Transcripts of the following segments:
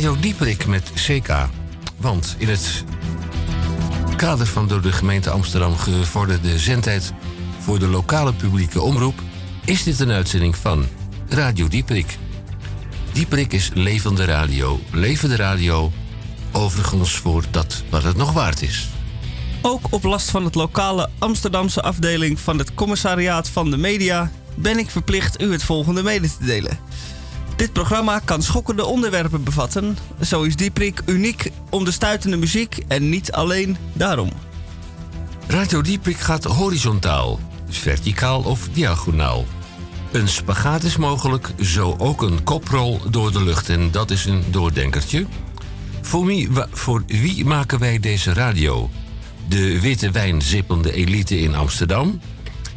Radio Dieperik met CK. Want in het kader van door de gemeente Amsterdam gevorderde zendtijd voor de lokale publieke omroep is dit een uitzending van Radio Dieperik. Dieperik is levende radio. Levende radio, overigens voor dat wat het nog waard is. Ook op last van het lokale Amsterdamse afdeling van het Commissariaat van de Media ben ik verplicht u het volgende mede te delen. Dit programma kan schokkende onderwerpen bevatten. Zo is Dieprik uniek om de muziek en niet alleen daarom. Radio Dieprik gaat horizontaal, verticaal of diagonaal. Een spagaat is mogelijk, zo ook een koprol door de lucht. En dat is een doordenkertje. Voor wie, maken wij deze radio? De witte wijn zippende elite in Amsterdam?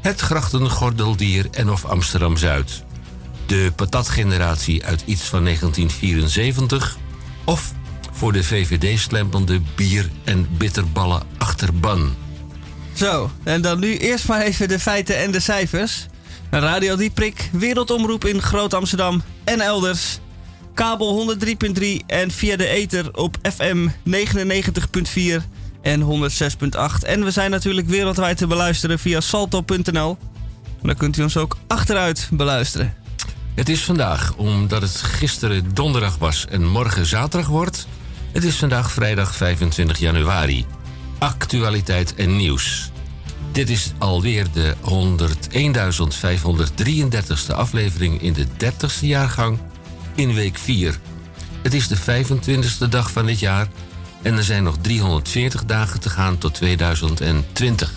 Het grachtengordeldier en of Amsterdam-Zuid? De patatgeneratie uit iets van 1974? Of voor de VVD-slempende bier- en bitterballen achterban? Zo, en dan nu eerst maar even de feiten en de cijfers. Radio Dieprik, wereldomroep in Groot-Amsterdam en elders. Kabel 103.3 en via de ether op FM 99.4 en 106.8. En we zijn natuurlijk wereldwijd te beluisteren via salto.nl. Dan kunt u ons ook achteruit beluisteren. Het is vandaag, omdat het gisteren donderdag was en morgen zaterdag wordt. Het is vandaag vrijdag 25 januari. Actualiteit en nieuws. Dit is alweer de 101.533ste aflevering in de 30ste jaargang in week 4. Het is de 25ste dag van dit jaar en er zijn nog 340 dagen te gaan tot 2020.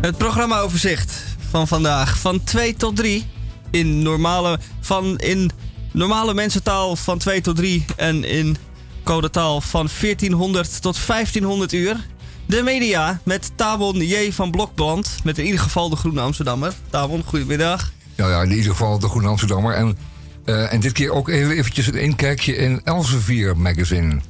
Het programmaoverzicht van vandaag van 2 tot 3 in normale, van in normale mensentaal van 2 tot 3 en in codetaal van 1400 tot 1500 uur. De media met Tabon J. van Blokbrand. Met in ieder geval de Groene Amsterdammer. Tabon, goedemiddag. Ja, ja, in ieder geval de Groene Amsterdammer. En, uh, en dit keer ook even eventjes een inkijkje in Elsevier magazine.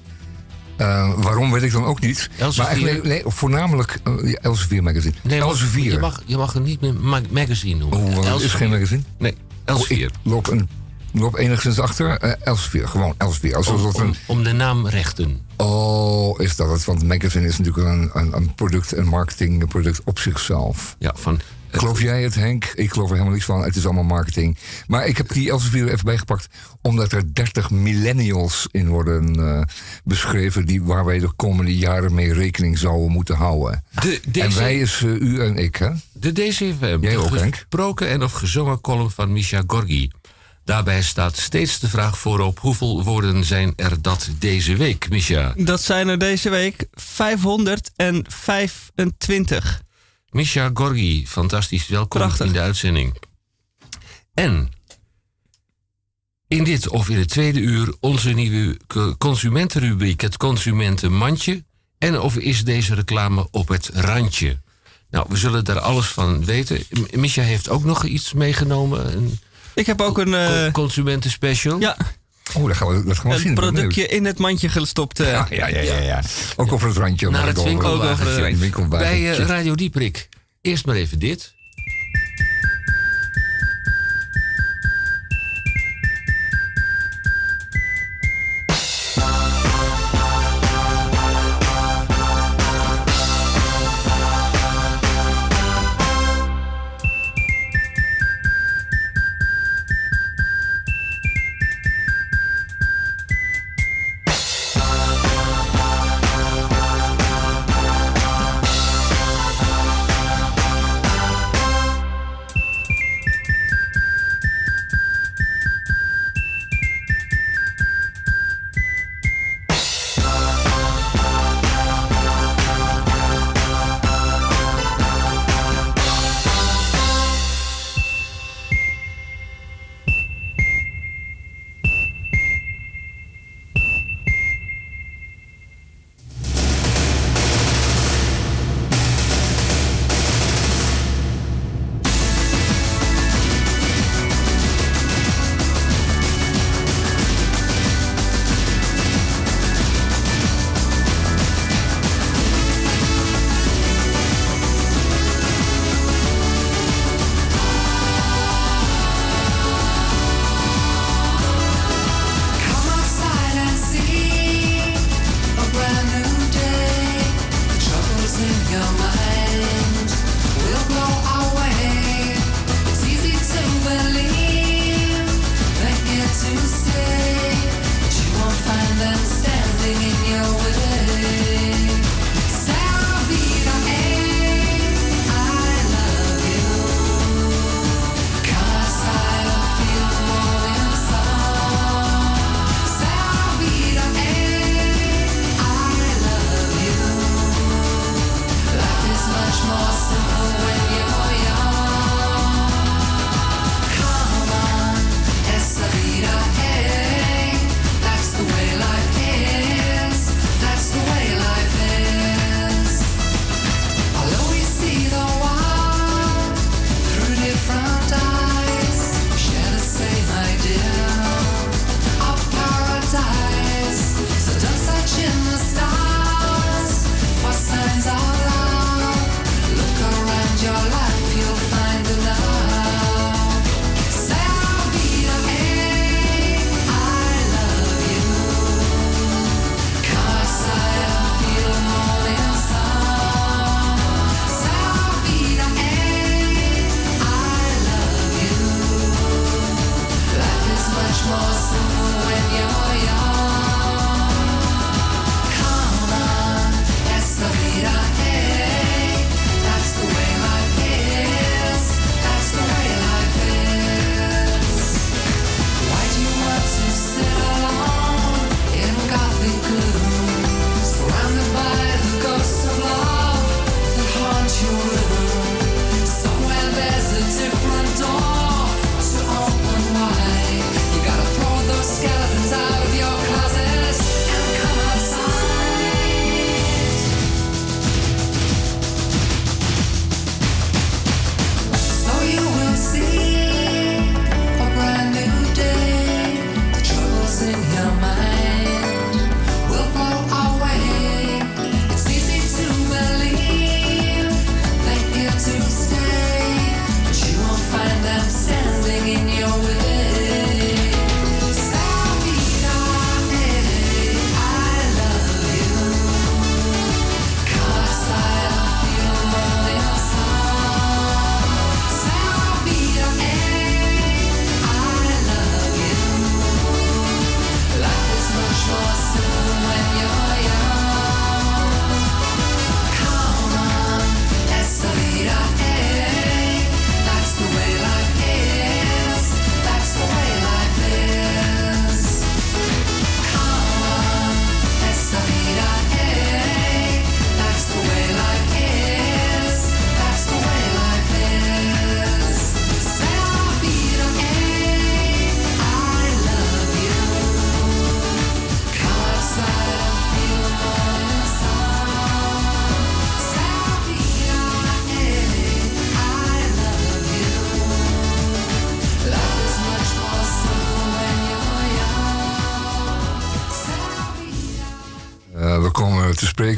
Uh, waarom weet ik dan ook niet. Elsevier? Maar eigenlijk, nee, voornamelijk uh, Elsevier magazine. Nee, Elsevier. Je mag, je mag het niet meer ma magazine noemen. Oh, het is geen magazine? Nee, Elsevier. Oh, ik loop, een, loop enigszins achter. Uh, Elsevier, gewoon Elsevier. Alsof om, een... om, de naamrechten. Oh, is dat het? Want magazine is natuurlijk een, een, een product, een marketingproduct op zichzelf. Ja, van... Geloof jij het, Henk? Ik geloof er helemaal niets van. Het is allemaal marketing. Maar ik heb die Elsevier er even bijgepakt. Omdat er 30 millennials in worden uh, beschreven. Die, waar wij de komende jaren mee rekening zouden moeten houden. De DC... En wij is uh, u en ik, hè? De DCFM. Jij ook, Henk? gesproken en of gezongen column van Misha Gorgi. Daarbij staat steeds de vraag voorop: hoeveel woorden zijn er dat deze week, Misha? Dat zijn er deze week 525. Misha Gorgi, fantastisch. Welkom Prachtig. in de uitzending. En in dit of in het tweede uur onze nieuwe consumentenrubriek, het consumentenmandje. En of is deze reclame op het randje? Nou, we zullen daar alles van weten. Misha heeft ook nog iets meegenomen. Een Ik heb ook een... Uh, consumentenspecial. Ja, Oh, dat gaan we, dat gaan we een zien. productje in het mandje gestopt. Uh, Ja, ja, ja, ja, ja. Ook over het randje. Naar het winkelwagentje. over het winkelwagentje. Bij uh, Radio Dieprik. Eerst maar even dit.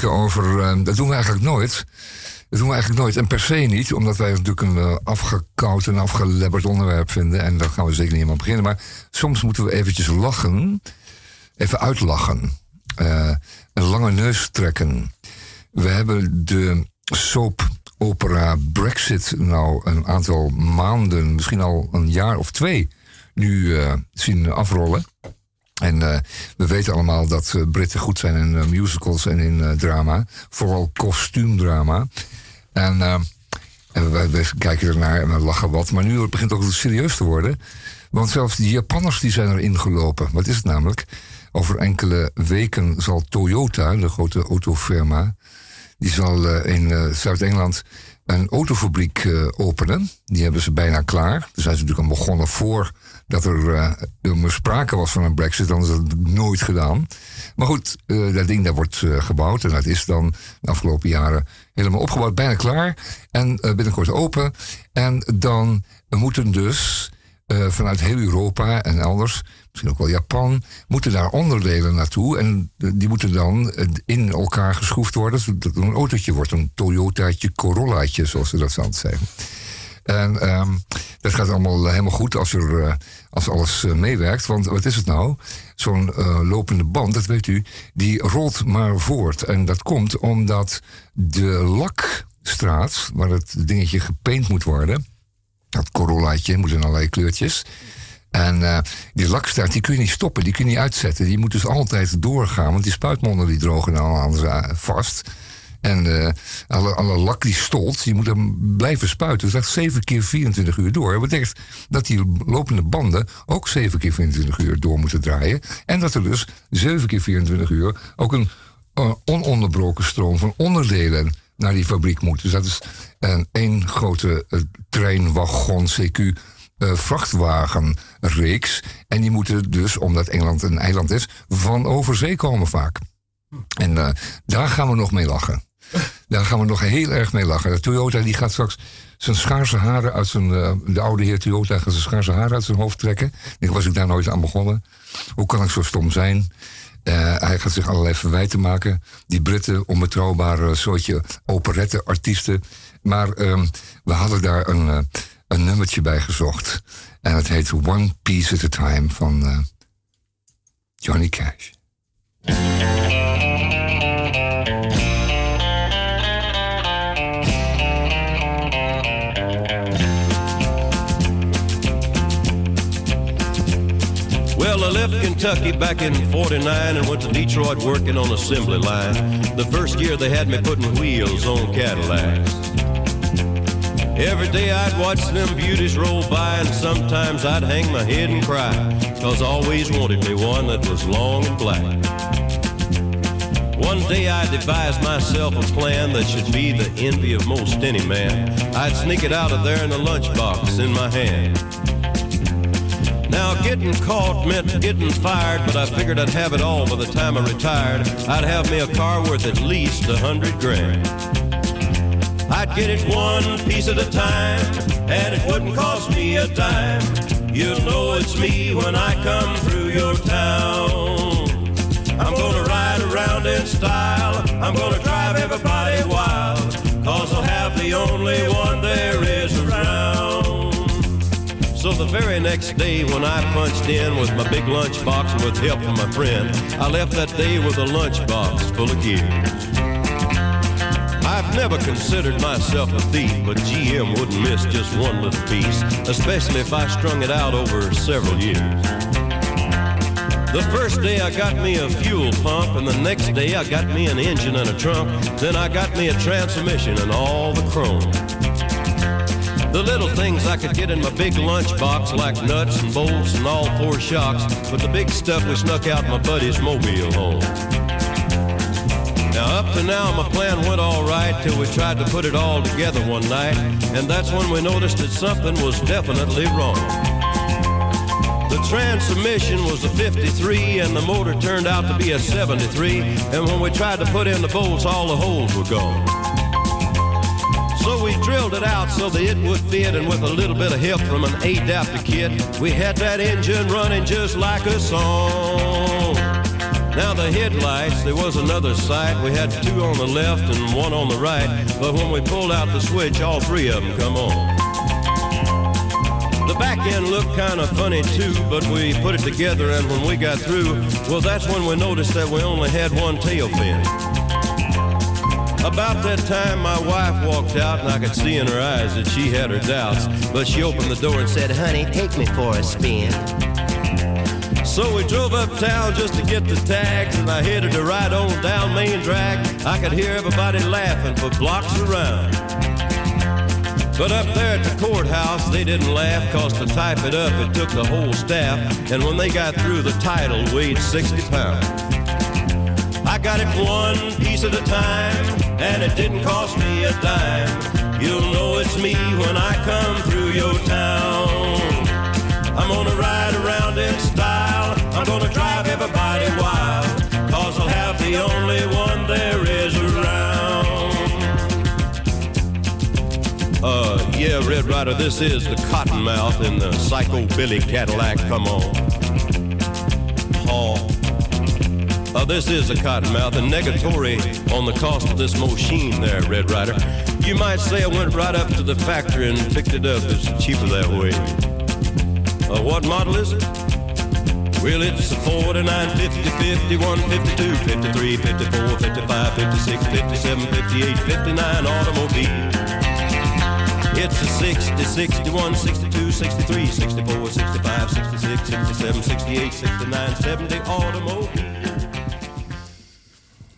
Over. Eh, dat doen we eigenlijk nooit. Dat doen we eigenlijk nooit. En per se niet, omdat wij natuurlijk een uh, afgekoud en afgelebberd onderwerp vinden. En daar gaan we zeker niet helemaal beginnen. Maar soms moeten we eventjes lachen. Even uitlachen. Uh, een lange neus trekken. We hebben de soap-opera Brexit nou een aantal maanden, misschien al een jaar of twee, nu zien afrollen. En uh, we weten allemaal dat uh, Britten goed zijn in uh, musicals en in drama. Vooral kostuumdrama. En, we, kijken ernaar en we lachen wat. Maar nu begint het ook serieus te worden. Want zelfs die Japanners die zijn erin gelopen. Wat is het namelijk? Over enkele weken zal Toyota, de grote autofirma... die zal in Zuid-Engeland een autofabriek openen. Die hebben ze bijna klaar. Daar zijn ze natuurlijk al begonnen voor dat er uh, sprake was van een brexit, dan is dat nooit gedaan. Maar goed, uh, dat ding daar wordt uh, gebouwd en dat is dan de afgelopen jaren helemaal opgebouwd, bijna klaar en binnenkort open. En dan moeten dus vanuit heel Europa en elders, misschien ook wel Japan, moeten daar onderdelen naartoe en die moeten dan in elkaar geschroefd worden, zodat het een autootje wordt, een Toyotaatje Corollaatje, zoals ze dat zouden zeggen. En um, dat gaat allemaal helemaal goed als, er, uh, als alles uh, meewerkt. Want wat is het nou? Zo'n lopende band, dat weet u, die rolt maar voort. En dat komt omdat de lakstraat, waar het dingetje gepaint moet worden, dat corollaatje moet in allerlei kleurtjes. En die lakstraat, die kun je niet stoppen, die kun je niet uitzetten. Die moet dus altijd doorgaan, want die spuitmonden die drogen dan anders vast. En uh, alle, lak die stolt, die moet dan blijven spuiten. Dus dat 7 keer 24 uur door. Dat betekent dat die lopende banden ook 7 keer 24 uur door moeten draaien. En dat er dus 7 keer 24 uur ook een uh, ononderbroken stroom van onderdelen naar die fabriek moet. Dus dat is een één grote uh, treinwagon CQ vrachtwagenreeks. En die moeten dus, omdat Engeland een eiland is, van over zee komen vaak. En daar gaan we nog mee lachen. Daar gaan we nog heel erg mee lachen. Toyota die gaat straks zijn schaarse haren uit zijn... Uh, de oude heer Toyota gaat zijn schaarse haren uit zijn hoofd trekken. Ik was ik daar nooit aan begonnen. Hoe kan ik zo stom zijn? Uh, hij gaat zich allerlei verwijten maken. Die Britten, onbetrouwbare soortje operette-artiesten. Maar uh, we hadden daar een, een nummertje bij gezocht. En het heet One Piece at a Time van Johnny Cash. Left Kentucky back in 49 and went to Detroit working on assembly line. The first year they had me putting wheels on Cadillacs. Every day I'd watch them beauties roll by and sometimes I'd hang my head and cry. Cause I always wanted me one that was long and black. One day I devised myself a plan that should be the envy of most any man. I'd sneak it out of there in a lunchbox in my hand. Now, getting caught meant getting fired, but I figured I'd have it all by the time I retired. I'd have me a car worth at least a hundred grand. I'd get it one piece at a time, and it wouldn't cost me a dime. You'll know it's me when I come through your town. I'm gonna ride around in style, I'm gonna drive everybody wild, cause I'll have the only one there. So the very next day when I punched in with my big lunchbox with help from my friend, I left that day with a lunchbox full of gears. I've never considered myself a thief, but GM wouldn't miss just one little piece, especially if I strung it out over several years. The first day I got me a fuel pump, and the next day I got me an engine and a trunk. Then I got me a transmission and all the chrome. The little things I could get in my big lunchbox, like nuts and bolts and all four shocks, but the big stuff we snuck out my buddy's mobile home. Now, up to now, my plan went all right till we tried to put it all together one night, and that's when we noticed that something was definitely wrong. The transmission was a 53 and the motor turned out to be a 73. And when we tried to put in the bolts, all the holes were gone. So we drilled it out so that it would fit, and with a little bit of help from an adapter kit, we had that engine running just like a song. Now the headlights, there was another sight. We had two on the left and one on the right. But when we pulled out the switch, all three of them come on. The back end looked kind of funny too, but we put it together and when we got through, well that's when we noticed that we only had one tail fin. About that time, my wife walked out, and I could see in her eyes that she had her doubts. But she opened the door and said, Honey, take me for a spin. So we drove uptown just to get the tags, and I headed to ride on down Main Drag. I could hear everybody laughing for blocks around. But up there at the courthouse, they didn't laugh, cause to type it up, it took the whole staff. And when they got through, the title weighed 60 pounds. Got it one piece at a time, and it didn't cost me a dime. You'll know it's me when I come through your town. I'm gonna ride around in style, I'm gonna drive everybody wild, cause I'll have the only one there is around. Uh, yeah, Red Rider, this is the Cottonmouth in the Psycho Billy Cadillac, come on. Haul. Uh, this is a cottonmouth, a negatory on the cost of this machine there, Red Rider. You might say I went right up to the factory and picked it up. It's cheaper that way. Uh, what model is it? Well, it's a 49, 50, 51, 52, 53, 54, 55, 56, 57, 58, 59 automobile. It's a 60, 61, 62, 63, 64, 65, 66, 67, 68, 69, 70 automobile.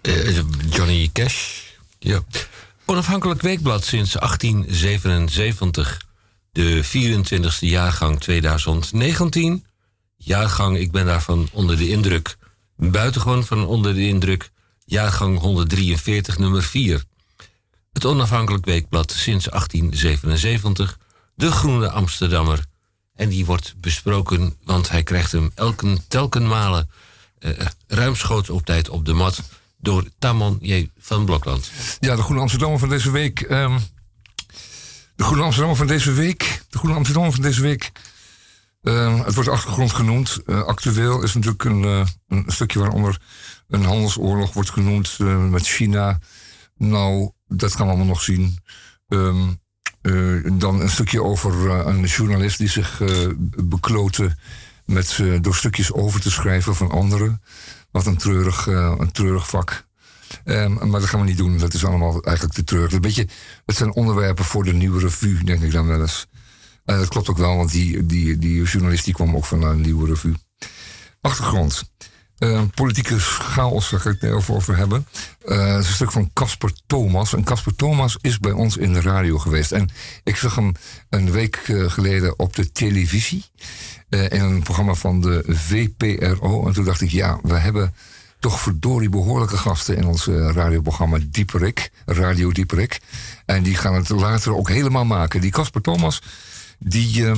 Eh, Johnny Cash. Ja. Onafhankelijk weekblad sinds 1877. De 24e jaargang 2019. Jaargang, ik ben daarvan onder de indruk. Buitengewoon van onder de indruk. Jaargang 143, nummer 4. Het onafhankelijk weekblad sinds 1877. De Groene Amsterdammer. En die wordt besproken, want hij krijgt hem elke telkenmalen uh, ruimschoots op tijd op de mat door Tamon J. van Blokland. Ja, de Groene Amsterdammer van deze week. Um, de Groene Amsterdammer van deze week. De Groene Amsterdammer van deze week. Uh, het wordt achtergrond genoemd. Uh, actueel is natuurlijk een, uh, een, stukje waaronder een handelsoorlog wordt genoemd met China. Nou, dat gaan we allemaal nog zien. Um, dan een stukje over een journalist die zich bekloten met door stukjes over te schrijven van anderen. Wat een treurig, een treurig vak. Um, maar dat gaan we niet doen. Dat is allemaal eigenlijk te treurig. Een beetje, het zijn onderwerpen voor de nieuwe revue, denk ik dan wel eens. Uh, dat klopt ook wel, want die, die, die journalist die kwam ook van een nieuwe revue. Achtergrond. Uh, politieke chaos, daar ga ik het over, over hebben. Uh, het is een stuk van Casper Thomas. En Casper Thomas is bij ons in de radio geweest. En ik zag hem een week geleden op de televisie. In een programma van de VPRO. En toen dacht ik, ja, we hebben toch verdorie behoorlijke gasten in ons radioprogramma Dieperik. Radio Dieperik. En die gaan het later ook helemaal maken. Die Casper Thomas, die,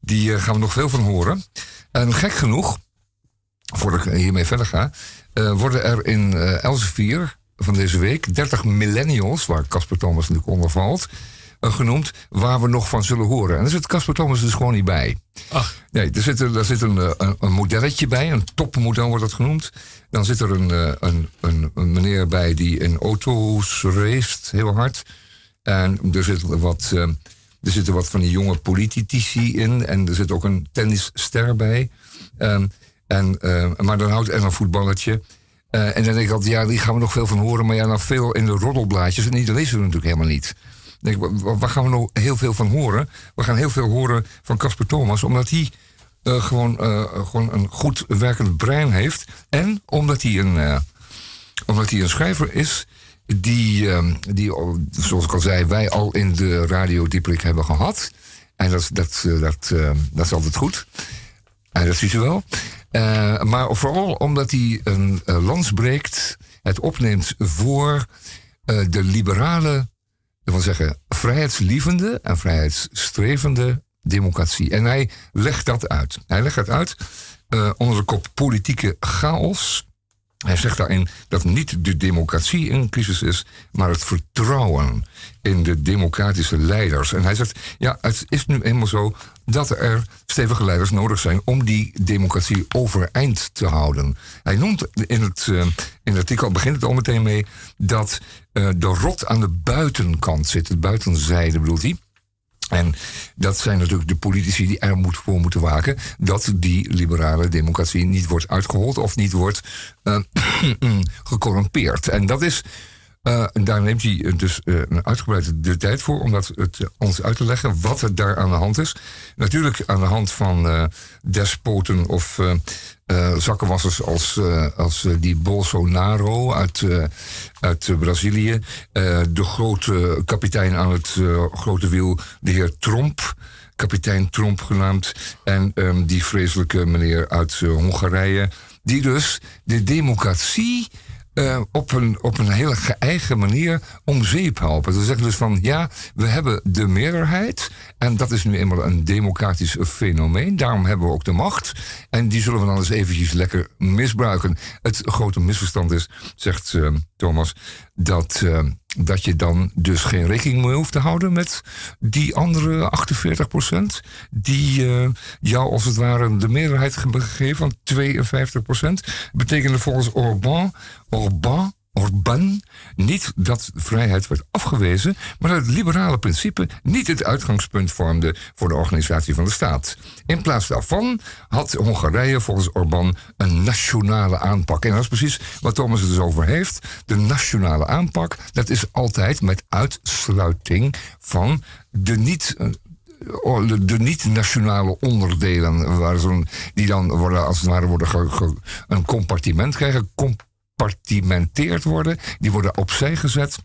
die gaan we nog veel van horen. En gek genoeg voordat ik hiermee verder ga, uh, worden er in uh, Elsevier van deze week 30 millennials, waar Casper Thomas natuurlijk onder valt, uh, genoemd, waar we nog van zullen horen. En daar zit Casper Thomas dus gewoon niet bij. Ach. Nee, er zit, er, zit een, een, een, modelletje bij, een topmodel wordt dat genoemd. Dan zit er een, een, een, een meneer bij die in auto's race, heel hard. En er zit wat... er zitten wat van die jonge politici in. En er zit ook een tennisster bij. Um, en, uh, maar dan houdt er een voetballetje. Uh, en dan denk ik altijd, ja, die gaan we nog veel van horen. Maar ja, nog veel in de roddelblaadjes. En die lezen we natuurlijk helemaal niet. Denk waar gaan we nog heel veel van horen? We gaan heel veel horen van Casper Thomas. Omdat hij uh, gewoon, gewoon een goed werkend brein heeft. En omdat hij een, omdat hij een schrijver is... Die, die, zoals ik al zei, wij al in de radio Dieprik hebben gehad. En dat, dat, dat, dat is altijd goed. En dat ziet u wel. Maar vooral omdat hij een lans breekt, het opneemt voor de liberale, ik wil zeggen, vrijheidslievende en vrijheidsstrevende democratie. En hij legt dat uit. Hij legt dat uit onder de kop politieke chaos. Hij zegt daarin dat niet de democratie in crisis is, maar het vertrouwen in de democratische leiders. En hij zegt, ja, het is nu eenmaal zo dat er stevige leiders nodig zijn om die democratie overeind te houden. Hij noemt in het, uh, in het artikel, begint het al meteen mee, dat uh, de rot aan de buitenkant zit. Het buitenzijde bedoelt hij. En dat zijn natuurlijk de politici die er moet voor moeten waken dat die liberale democratie niet wordt uitgehold of niet wordt uh, gecorrumpeerd. En dat is uh, en daar neemt hij dus uh, uitgebreide de tijd voor om dat het, ons uit te leggen wat er daar aan de hand is. Natuurlijk aan de hand van despoten of zakkenwassers als, als die Bolsonaro uit, uit Brazilië. de grote kapitein aan het grote wiel, de heer Trump kapitein Trump genaamd. En um, die vreselijke meneer uit Hongarije. Die dus de democratie uh, op, een, op een hele geëigen manier om zeep helpen. Ze zeggen dus van ja, we hebben de meerderheid. En dat is nu eenmaal een democratisch fenomeen. Daarom hebben we ook de macht. En die zullen we dan eens eventjes lekker misbruiken. Het grote misverstand is, zegt uh, Thomas, dat. Uh, dat je dan dus geen rekening meer hoeft te houden met die andere 48 procent. Die uh, jou als het ware de meerderheid gegeven van 52 procent. Betekende volgens Orban, Orban Orbán niet dat vrijheid werd afgewezen, maar dat het liberale principe niet het uitgangspunt vormde voor de organisatie van de staat. In plaats daarvan had Hongarije volgens Orbán een nationale aanpak. En dat is precies wat Thomas het dus over heeft. De nationale aanpak, dat is altijd met uitsluiting van de niet eh, de niet-nationale onderdelen, waar die dan worden, als het ware worden een compartiment krijgen, gecompartimenteerd worden. Die worden opzij gezet.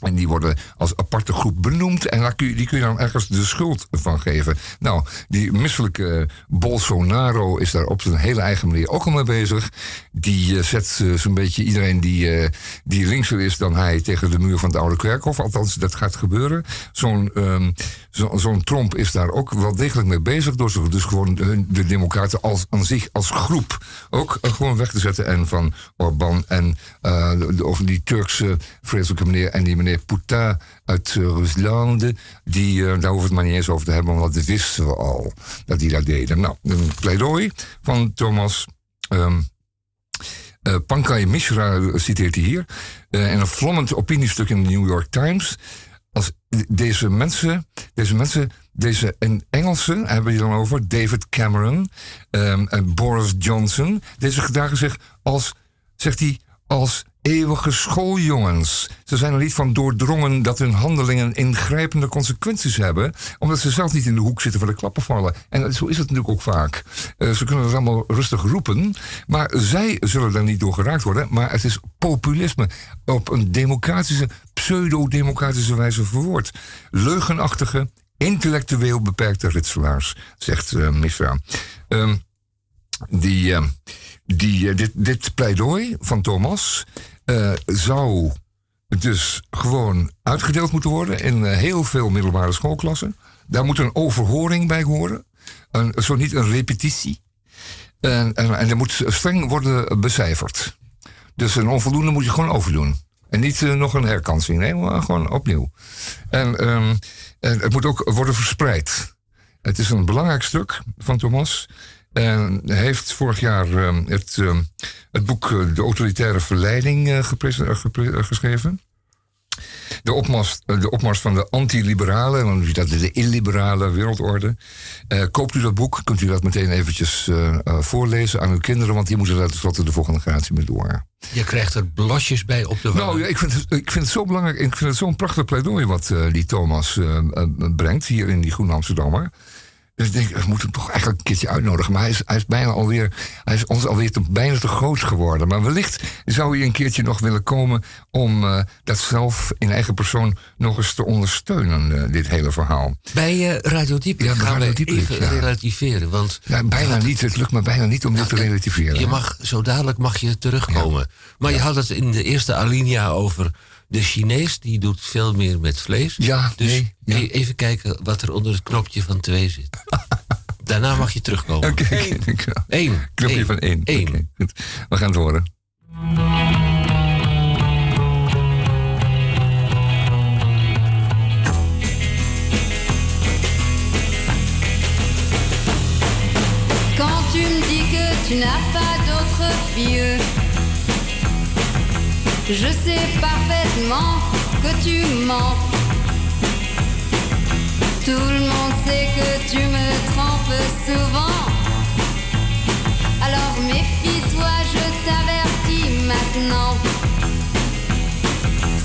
En die worden als aparte groep benoemd. En die kun je dan ergens de schuld van geven. Nou, die misselijke Bolsonaro is daar op zijn hele eigen manier ook al mee bezig. Die uh, zet uh, zo'n beetje iedereen die, uh, die linkser is dan hij tegen de muur van het oude kerkhof. Althans, dat gaat gebeuren. Zo'n um, zo, zo'n Trump is daar ook wel degelijk mee bezig. Door ze dus gewoon de, de democraten als, aan zich als groep ook gewoon weg te zetten. En van Orbán en de, over die Turkse vreselijke meneer en die meneer Poutin uit uh, Rusland. Die, uh, daar we het maar niet eens over te hebben, want dat wisten we al dat die dat deden. Nou, een pleidooi van Thomas. Um, uh, Pankaj Mishra citeert hij hier. En een vlammend opiniestuk in de New York Times. Als deze mensen, deze mensen, deze en Engelsen hebben je dan over, David Cameron um, en Boris Johnson. Deze gedragen zich als, zegt hij, als eeuwige schooljongens. Ze zijn er niet van doordrongen dat hun handelingen ingrijpende consequenties hebben, omdat ze zelf niet in de hoek zitten voor de klappen vallen. En zo is het natuurlijk ook vaak. Uh, ze kunnen het allemaal rustig roepen, maar zij zullen daar niet door geraakt worden. Maar het is populisme op een democratische, pseudo-democratische wijze verwoord. Leugenachtige, intellectueel beperkte ritselaars, zegt uh, Misra. Uh, die, uh, die, dit, dit pleidooi van Thomas uh, zou dus gewoon uitgedeeld moeten worden in uh, heel veel middelbare schoolklassen. Daar moet een overhoring bij horen. Een, zo niet een repetitie. En, en, er moet streng worden becijferd. Dus een onvoldoende moet je gewoon overdoen. En niet nog een herkansing. Nee, maar gewoon opnieuw. En, um, en het moet ook worden verspreid. Het is een belangrijk stuk van Thomas. En heeft vorig jaar uh, het, uh, het boek uh, De Autoritaire Verleiding uh, geschreven. De opmars, de opmars van de anti-liberale, dan u dat de illiberale wereldorde. koopt u dat boek, kunt u dat meteen eventjes voorlezen aan uw kinderen, want die moeten daar tenslotte de volgende generatie mee door. Je krijgt er blasjes bij op de Nou ja, ik vind, het, ik vind het zo belangrijk. Ik vind het zo'n prachtig pleidooi wat die Thomas brengt hier in die Groene Amsterdammer. Dus ik denk, we moeten hem toch eigenlijk een keertje uitnodigen. Maar hij is, hij is bijna alweer, hij is ons alweer te, bijna te groot geworden. Maar wellicht zou hij een keertje nog willen komen om uh, dat zelf in eigen persoon nog eens te ondersteunen, uh, dit hele verhaal. Bij uh, Radio Dieprik ja, gaan Radio Dieprik, we even ja. relativeren. Want ja, bijna niet, het lukt me bijna niet om dit te relativeren. Je mag, zo dadelijk mag je terugkomen. Maar je had het in de eerste alinea over de Chinees die doet veel meer met vlees. Ja, dus nee, ja. even kijken wat er onder het knopje van 2 zit. Daarna mag je terugkomen. Oké, okay, dankjewel. Knopje van één. Eén. Okay, goed. We gaan het horen. Quand tu me dis que tu n'as pas d'autre vieux Je sais parfaitement que tu mens. Tout le monde sait que tu me trompes souvent. Alors méfie-toi, je t'avertis maintenant.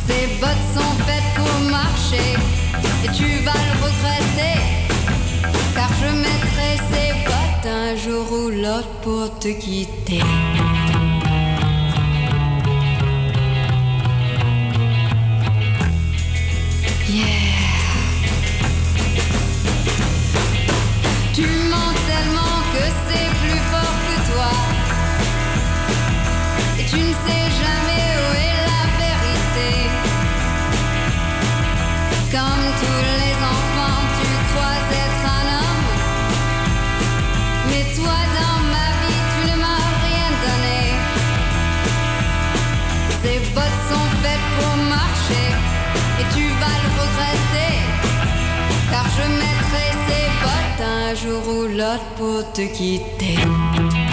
Ces bottes sont faites pour marcher et tu vas le regretter. Car je mettrai ces bottes un jour ou l'autre pour te quitter. var på du gitti.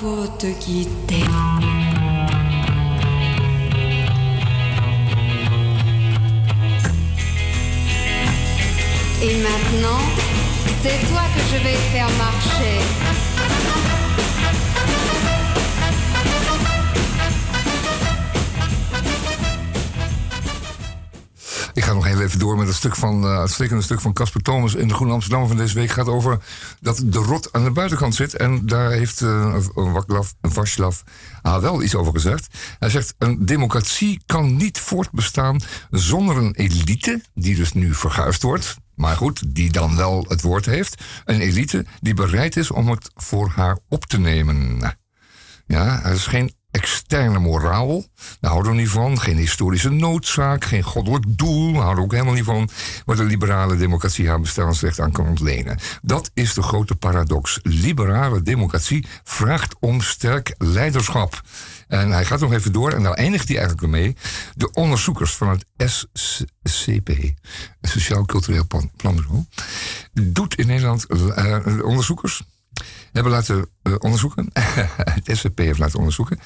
Pour te quitter. Et maintenant, c'est toi que je vais faire marcher. Even door met een stuk van, uh, uitstekende stuk van Casper Thomas in de Groene Amsterdam van deze week. gaat over dat de rot aan de buitenkant zit. En daar heeft uh, Vaslav ah, wel iets over gezegd. Hij zegt, een democratie kan niet voortbestaan zonder een elite, die dus nu verguisd wordt. Maar goed, die dan wel het woord heeft. Een elite die bereid is om het voor haar op te nemen. Ja, er is geen externe moraal. Daar houden we niet van. Geen historische noodzaak, geen goddelijk doel. Daar houden we ook helemaal niet van. Waar de liberale democratie haar bestaansrecht aan kan ontlenen. Dat is de grote paradox. Liberale democratie vraagt om sterk leiderschap. En hij gaat nog even door en daar eindigt hij eigenlijk mee. De onderzoekers van het SCP, Sociaal Cultureel Planbureau, doet in Nederland uh, onderzoekers hebben laten uh, onderzoeken. het SCP heeft laten onderzoeken.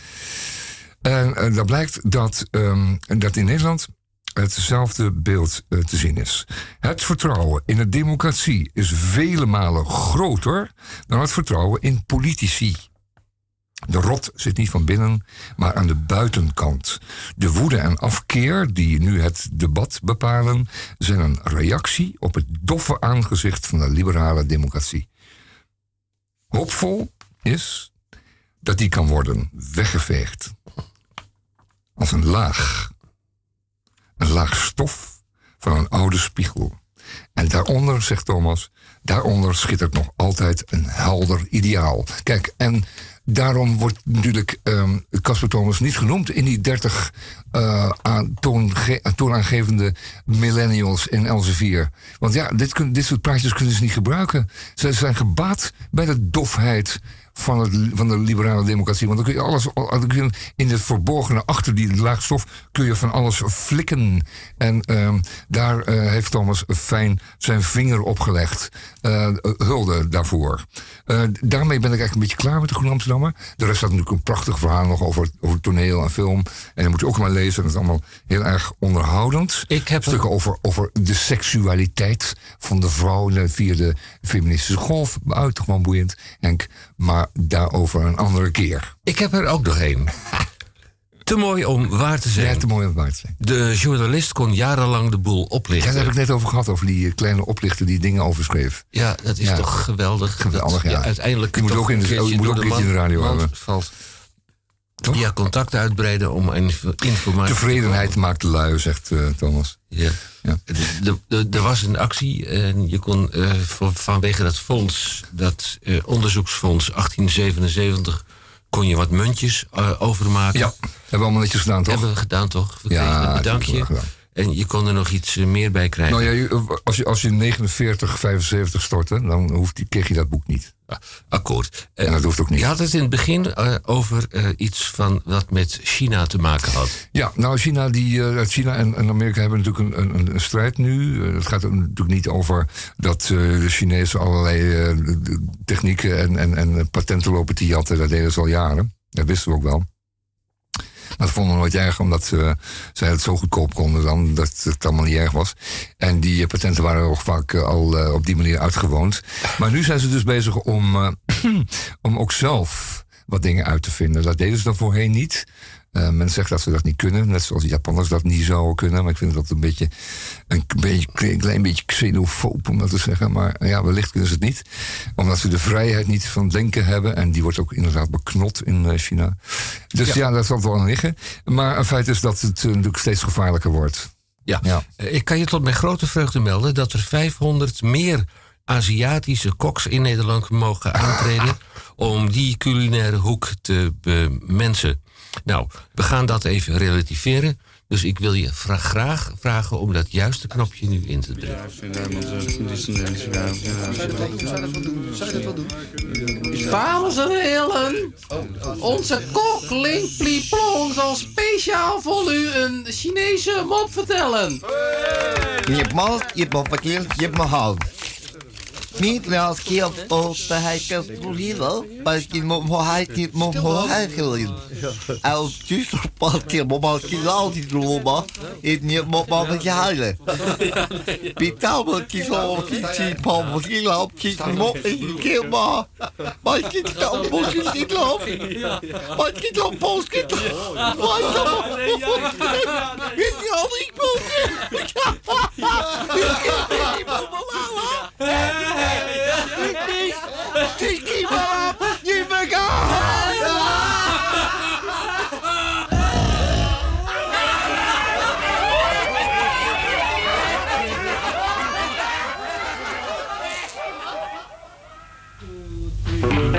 En uh, dat blijkt dat, um, dat in Nederland hetzelfde beeld uh, te zien is. Het vertrouwen in de democratie is vele malen groter dan het vertrouwen in politici. De rot zit niet van binnen, maar aan de buitenkant. De woede en afkeer die nu het debat bepalen, zijn een reactie op het doffe aangezicht van de liberale democratie. Hoopvol is dat die kan worden weggeveegd. Als een laag. Een laag stof van een oude spiegel. En daaronder, zegt Thomas, daaronder schittert nog altijd een helder ideaal. Kijk, en daarom wordt natuurlijk Casper um, Thomas niet genoemd in die 30 uh, aan, toonaangevende millennials in Elsevier. Want ja, dit, dit soort praatjes kunnen ze niet gebruiken. Ze zijn gebaat bij de dofheid van, het, van de liberale democratie. Want dan kun je alles, in het verborgene, achter die laagstof, kun je van alles flikken. En uh, daar uh, heeft Thomas fijn zijn vinger opgelegd. Uh, hulde daarvoor. Uh, daarmee ben ik eigenlijk een beetje klaar met de Groene Amsterdammer. De rest staat natuurlijk een prachtig verhaal nog over, over toneel en film. En dat moet je ook maar lezen. Dat is allemaal heel erg onderhoudend. Ik heb Stukken over, over de seksualiteit van de vrouw via de feministische golf. Buitengewoon boeiend, Henk. Maar daarover een andere keer. Ik heb er ook nog één. Te mooi om waar te zijn. Ja, te mooi om waar te zijn. De journalist kon jarenlang de boel oplichten. Ja, daar heb ik net over gehad, over die kleine oplichter die dingen overschreef. Ja, dat is Ja. toch geweldig. Geweldig, Dat- ja. uiteindelijk Die moet ook in de- keertje moet ook in de radio hebben. Valt. Toch? Ja, contact uitbreiden om inf- informatie... Tevredenheid maakt lui, zegt eh, Thomas. Ja. Ja. Er was een actie en je kon eh, van- vanwege dat fonds, dat eh, onderzoeksfonds 1877, kon je wat muntjes overmaken. Ja, hebben we allemaal netjes gedaan, toch? Hebben we gedaan toch? We Ja, een bedankje. En je kon er nog iets eh, meer bij krijgen. Nou ja, je- als je, als je 49, 75 stortte, dan hoeft die, kreeg je dat boek niet. Ah, akkoord. Eh, En dat hoeft ook niet. Je had het in het begin eh, over eh, iets van wat met China te maken had. Ja, nou China, die, eh, China en, en Amerika hebben natuurlijk een, een, een strijd nu. Eh, het gaat er natuurlijk niet over dat eh, de Chinezen allerlei eh, technieken en, en, en patenten lopen te jatten. Dat deden ze al jaren. Dat wisten we ook wel. Dat vonden we nooit erg, omdat eh, zij het zo goedkoop konden dan, dat het allemaal niet erg was. En die eh, patenten waren ook vaak eh, al eh, op die manier uitgewoond. Maar nu zijn ze dus bezig om, om ook zelf wat dingen uit te vinden. Dat deden ze dan voorheen niet. Eh, men zegt dat ze dat niet kunnen, net zoals de Japanners dat niet zouden kunnen. Maar ik vind dat een beetje een, beetje, een klein beetje xenofoob om dat te zeggen. Maar ja, wellicht kunnen ze het niet. Omdat ze de vrijheid niet van denken hebben. En die wordt ook inderdaad beknot in eh, China. Dus ja, dat zal wel aan liggen. Maar een feit is dat het eh, natuurlijk steeds gevaarlijker wordt. Ja. Ja. Ik kan je tot mijn grote vreugde melden dat er 500 meer Aziatische koks in Nederland mogen aantreden om die culinaire hoek te bemensen. Nou, we gaan dat even relativeren. Dus ik wil je vra- graag vragen om dat juiste knopje nu in te drukken. Dames en heren, onze kok Link Pliplong zal speciaal voor u een Chinese mop vertellen. Je mal, je bent verkeerd, je haal. Niet als keer op de heikels verliezen, maar je moet maar hij niet moet maar hij gelezen. Als juist op een keer moet maar kies altijd lopen, het niet moet maar met je huilen. Betaal me kies op kies je pom, moet je lopen, kies moet je keer maar. Maar je kies dan moet je niet lopen. Maar je kies dan post kies. Maar je dan Weet je al ik Tiki Mama, you forgot! Two, three.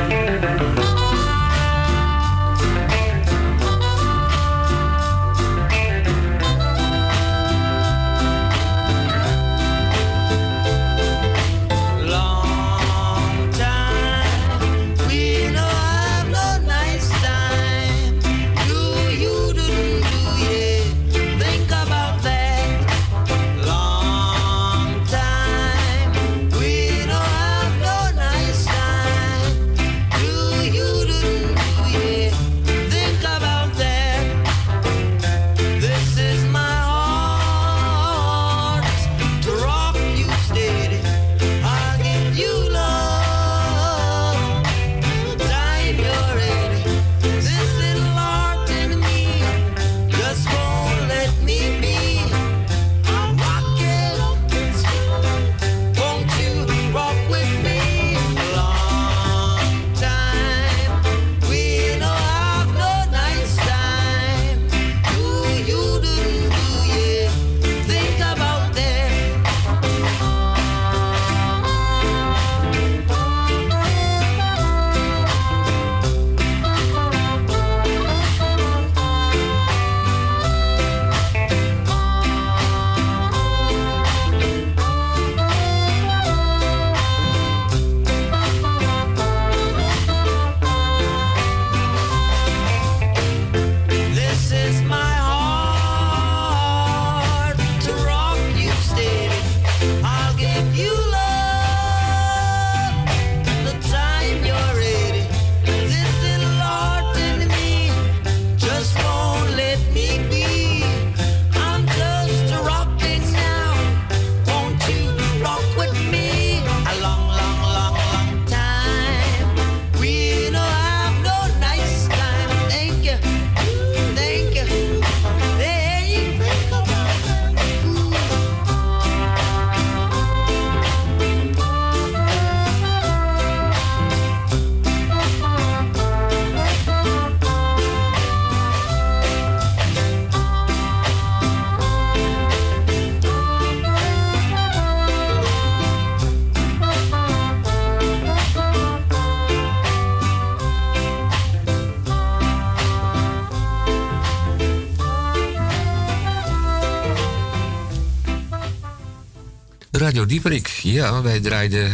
Dieperik, ja, wij draaiden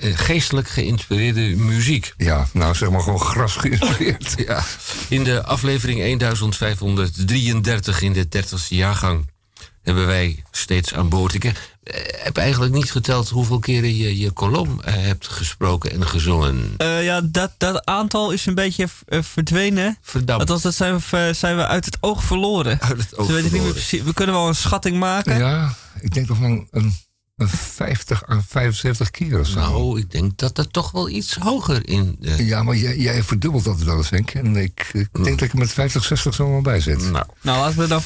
eh, geestelijk geïnspireerde muziek. Ja, nou zeg maar gewoon gras geïnspireerd. Ja, in de aflevering 1533 in de 30ste jaargang hebben wij steeds aan boord. Ik eh, heb eigenlijk niet geteld hoeveel keren je je kolom eh, hebt gesproken en gezongen. Eh, ja, dat, dat aantal is een beetje eh, verdwenen. Verdampt. Althans, dat zijn we, eh, zijn we uit het oog verloren. Uit het oog weten niet meer verloren. precies. We kunnen wel een schatting maken. Ja, ik denk toch wel een, een 50 à 75 keer of zo. Nou, ik denk dat dat toch wel iets hoger in. de- Ja, maar jij, jij verdubbelt dat wel eens, Henk. En ik, ik denk dat ik er met 50, 60 zo wel bij zit. Nou, Nou, laten we dan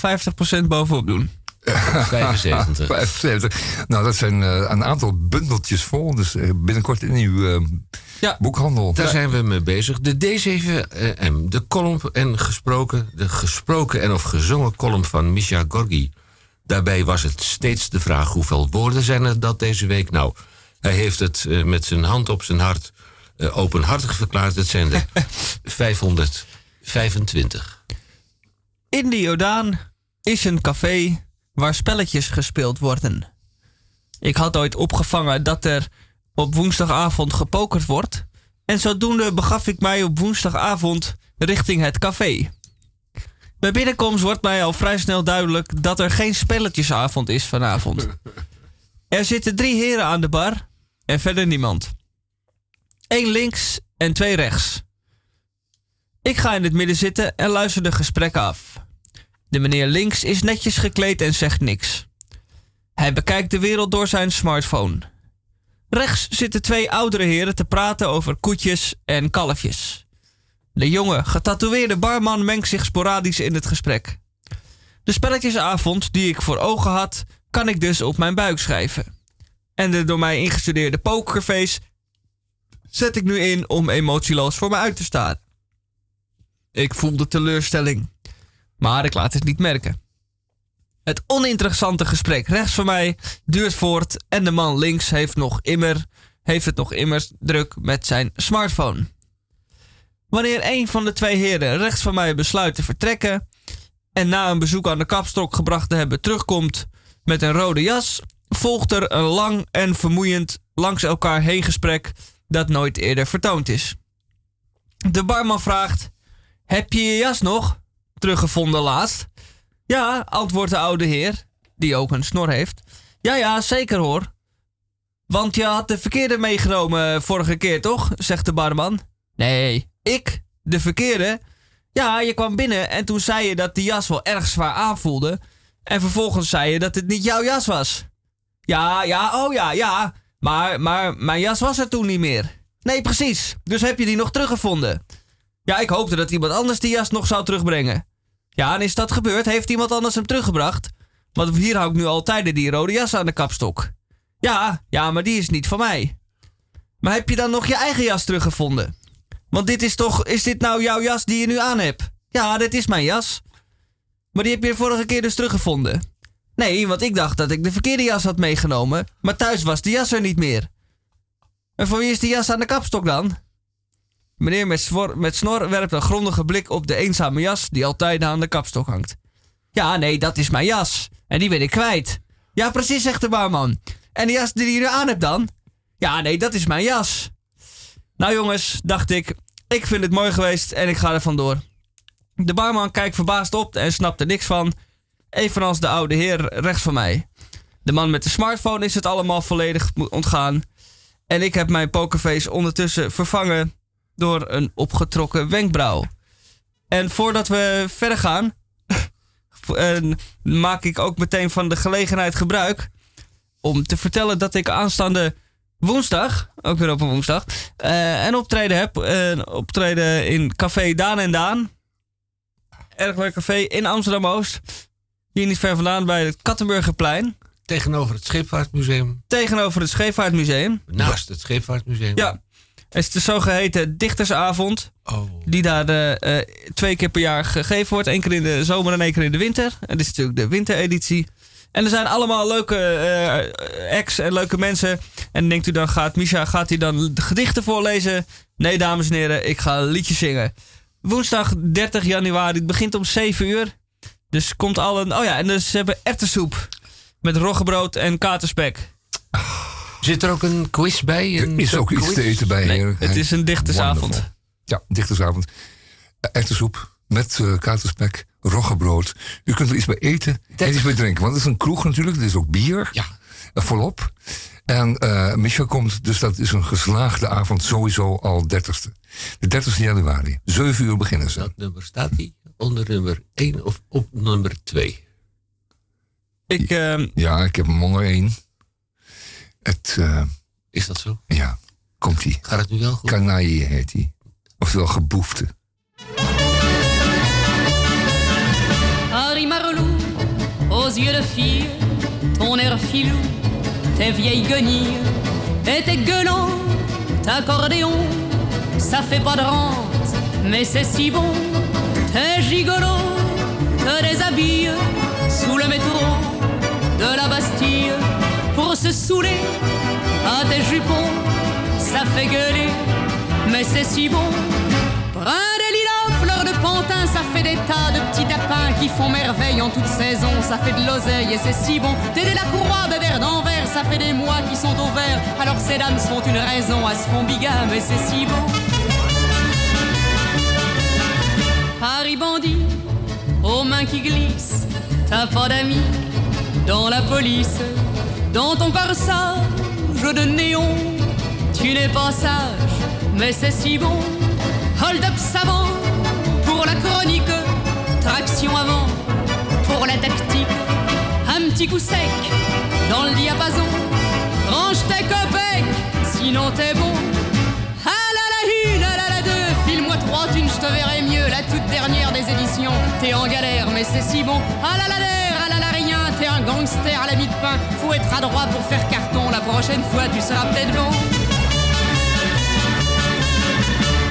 50% bovenop doen. 75. 75. Nou, dat zijn eh, een aantal bundeltjes vol. Dus eh, binnenkort in uw eh, Ja. boekhandel. Daar zijn we mee bezig. De D7M, de column en gesproken, de gesproken en of gezongen column van Misha Gorgi. Daarbij was het steeds de vraag hoeveel woorden zijn er dat deze week? Nou, hij heeft het eh, met zijn hand op zijn hart eh, openhartig verklaard. Het zijn er 525. In de Jordaan is een café waar spelletjes gespeeld worden. Ik had ooit opgevangen dat er op woensdagavond gepokerd wordt. En zodoende begaf ik mij op woensdagavond richting het café. Bij binnenkomst wordt mij al vrij snel duidelijk dat er geen spelletjesavond is vanavond. Er zitten drie heren aan de bar en verder niemand. Eén links en twee rechts. Ik ga in het midden zitten en luister de gesprekken af. De meneer links is netjes gekleed en zegt niks. Hij bekijkt de wereld door zijn smartphone. Rechts zitten twee oudere heren te praten over koetjes en kalfjes. De jonge, getatoeëerde barman mengt zich sporadisch in het gesprek. De spelletjesavond die ik voor ogen had, kan ik dus op mijn buik schrijven. En de door mij ingestudeerde pokerface zet ik nu in om emotieloos voor me uit te staan. Ik voel de teleurstelling, maar ik laat het niet merken. Het oninteressante gesprek rechts van mij duurt voort en de man links heeft, nog immer, heeft het nog immers druk met zijn smartphone. Wanneer een van de twee heren rechts van mij besluit te vertrekken en na een bezoek aan de kapstok gebracht te hebben terugkomt met een rode jas, volgt er een lang en vermoeiend langs elkaar heen gesprek dat nooit eerder vertoond is. De barman vraagt: Heb je je jas nog? Teruggevonden laatst. Ja, antwoordt de oude heer, die ook een snor heeft. Ja, ja, zeker hoor. Want je had de verkeerde meegenomen vorige keer, toch? zegt de barman. Nee, ik? De verkeerde? Ja, je kwam binnen en toen zei je dat die jas wel erg zwaar aanvoelde. En vervolgens zei je dat het niet jouw jas was. Ja, ja, oh ja, ja. Maar, maar mijn jas was er toen niet meer. Nee, precies. Dus heb je die nog teruggevonden? Ja, ik hoopte dat iemand anders die jas nog zou terugbrengen. Ja, en is dat gebeurd? Heeft iemand anders hem teruggebracht? Want hier hou ik nu altijd die rode jas aan de kapstok. Ja, ja, maar die is niet van mij. Maar heb je dan nog je eigen jas teruggevonden? Want dit is toch, is dit nou jouw jas die je nu aan hebt? Ja, dit is mijn jas. Maar die heb je vorige keer dus teruggevonden. Nee, want ik dacht dat ik de verkeerde jas had meegenomen, maar thuis was de jas er niet meer. En voor wie is die jas aan de kapstok dan? Meneer met, met snor werpt een grondige blik op de eenzame jas die altijd aan de kapstok hangt. Ja, nee, dat is mijn jas. En die ben ik kwijt. Ja, precies, zegt de barman. En de jas die je nu aan hebt dan? Ja, nee, dat is mijn jas. Nou jongens, dacht ik, ik vind het mooi geweest en ik ga er vandoor. De barman kijkt verbaasd op en snapt er niks van. Evenals de oude heer rechts van mij. De man met de smartphone is het allemaal volledig ontgaan. En ik heb mijn pokerface ondertussen vervangen door een opgetrokken wenkbrauw. En voordat we verder gaan, maak ik ook meteen van de gelegenheid gebruik om te vertellen dat ik aanstaande woensdag, ook weer op een woensdag, eh, een optreden heb. Een optreden in Café Daan en Daan. Erg leuk café in Amsterdam-Oost. Hier niet ver vandaan bij het Kattenburgerplein. Tegenover het Scheepvaartmuseum. Tegenover het Scheepvaartmuseum. Naast het Scheepvaartmuseum. Ja. Het is de zogeheten dichtersavond. Oh. Die daar eh, eh, twee keer per jaar gegeven wordt. Eén keer in de zomer en één keer in de winter. En dit is natuurlijk de wintereditie. En er zijn allemaal leuke eh acts en leuke mensen. En denkt u dan, gaat Misha gaat hij dan gedichten voorlezen? Nee, dames en heren, ik ga liedjes zingen. Woensdag 30 januari, het begint om 7 uur. Dus komt al een... Oh ja, en dus ze hebben erwtensoep. Met roggebrood en katerspek. Zit er ook een quiz bij? Er Een is ook iets te eten bij. Nee, het is een dichtersavond. Wonderful. Ja, dichtersavond. Eh, Erwtensoep met eh katerspek, roggebrood. U kunt er iets bij eten en iets bij drinken. Want het is een kroeg natuurlijk, er is ook bier. Ja. Eh, volop. En eh Micha komt, dus dat is een geslaagde avond sowieso al 30ste. De 30ste januari. 7 uur beginnen ze. Dat nummer staat die onder nummer 1 of op nummer 2? Ik, ehm, Ja, ik heb hem onder één. Het, eh, Is dat zo? ja, komt ie. Gaat het nu wel goed? Kanaïe heet hij. Oftewel geboefte. De fille, ton air filou, tes vieilles guenilles et tes gueulants, accordéon, ça fait pas de rente, mais c'est si bon, t'es gigolo, te déshabille sous le métro de la Bastille pour se saouler à tes jupons, ça fait gueuler, mais c'est si bon. Ça fait des tas de petits tapins qui font merveille en toute saison. Ça fait de l'oseille et c'est si bon. T'es de la courroie de verre d'envers, ça fait des mois qui sont au vert. Alors ces dames font une raison, elles se font bigame et c'est si bon. Paris bandit, aux mains qui glissent, t'as pas d'amis dans la police. Dans ton corsage de néon, tu n'es pas sage, mais c'est si bon. Hold up savant la traction avant pour la tactique. Un petit coup sec dans le diapason, range tes copecs, sinon t'es bon. Ah là la une, ah là la deux, file-moi trois thunes, je te verrai mieux. La toute dernière des éditions, t'es en galère, mais c'est si bon. Ah là la l'air, ah là la rien, t'es un gangster à la mie de pain. Faut être adroit pour faire carton, la prochaine fois tu seras peut-être bon.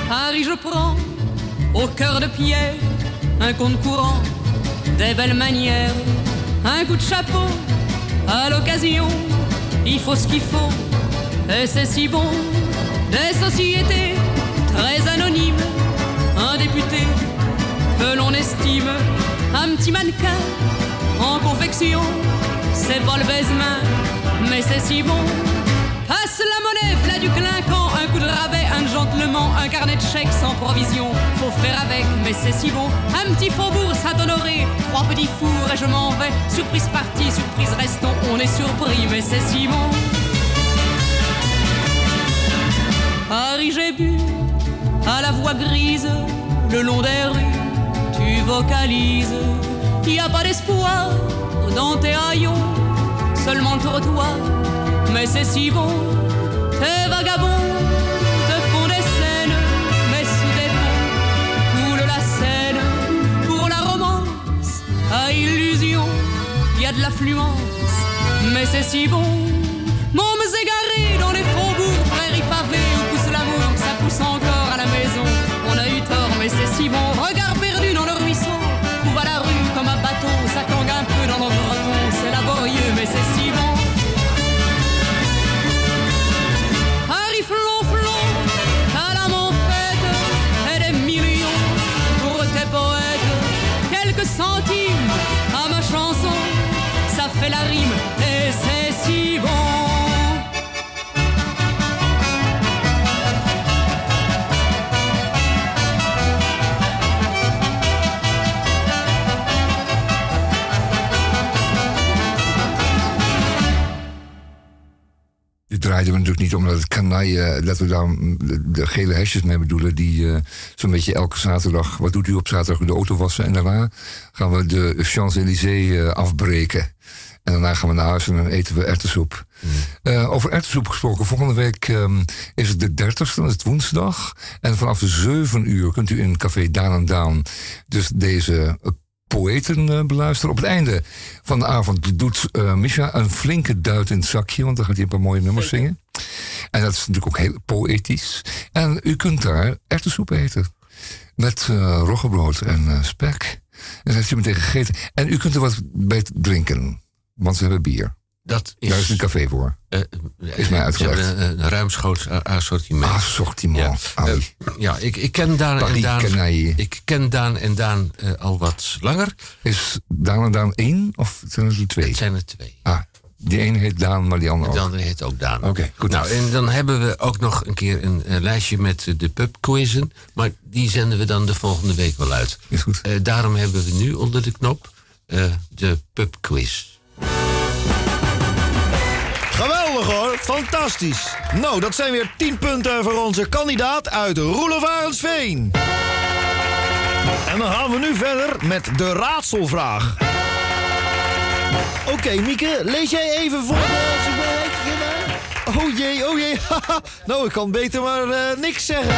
Paris, je prends au cœur de pierre un compte courant, des belles manières, un coup de chapeau à l'occasion. Il faut ce qu'il faut, et c'est si bon. Des sociétés très anonymes, un député que l'on estime, un petit mannequin en confection. C'est pas le baise-main, mais c'est si bon. Passe la monnaie, v'là du clinquant, un coup de rabais, gentleman, un carnet de chèques sans provision. Faut faire avec, mais c'est si bon. Un petit faubourg Saint-Honoré, trois petits fours et je m'en vais. Surprise partie, surprise restons, on est surpris, mais c'est si bon. Paris, j'ai bu à la voix grise, le long des rues, tu vocalises. Y a pas d'espoir dans tes haillons, seulement le trottoir, mais c'est si bon. Tes vagabonds a de l'affluence, mais c'est si bon. Mômes égarés dans les faubourgs, prairies pavées où pousse l'amour, ça pousse encore fait la rime et c'est si bon. Dit draaiden we natuurlijk niet omdat het kanaille, dat we daar de, de gele hesjes mee bedoelen. Die eh, zo'n beetje elke zaterdag, wat doet u op zaterdag? De auto wassen. En daarna gaan we de Champs-Élysées eh, afbreken. En daarna gaan we naar huis en dan eten we erwtensoep. Eh, over erwtensoep gesproken, volgende week ehm, is het de 30ste, dat is het woensdag. En vanaf 7 uur kunt u in Café Daan en Daan dus deze eh, poëten eh, beluisteren. Op het einde van de avond doet eh Misha een flinke duit in het zakje, want dan gaat hij een paar mooie nummers zingen. En dat is natuurlijk ook heel poëtisch. En u kunt daar erwtensoep eten. Met eh roggebrood en eh, spek. En dat heeft u meteen gegeten. En u kunt er wat bij drinken. Want ze hebben bier. Dat is, Daar is een café voor. eh, is mij Ze uitgelegd. hebben een, een ruimschoots assortiment. Assortiment. Ja, eh, ja ik, ik ken Daan en Daan. Canaille. Ik ken Daan en Daan eh, al wat langer. Is Daan en Daan één of zijn het er twee? Het zijn er twee. Ah, Die ene heet Daan, maar die andere De ook. andere heet ook Daan. Oké, goed. Nou, en dan hebben we ook nog een keer een, lijstje met eh, de pubquizzen. Maar die zenden we dan de volgende week wel uit. Is goed. Daarom hebben we nu onder de knop de pubquiz. Geweldig hoor, fantastisch. Nou, dat zijn weer 10 punten voor onze kandidaat uit Roelofarensveen. En dan gaan we nu verder met de raadselvraag. Oké, Mieke, lees jij even voor de... Oh jee, oh jee. nou, ik kan beter maar eh, niks zeggen.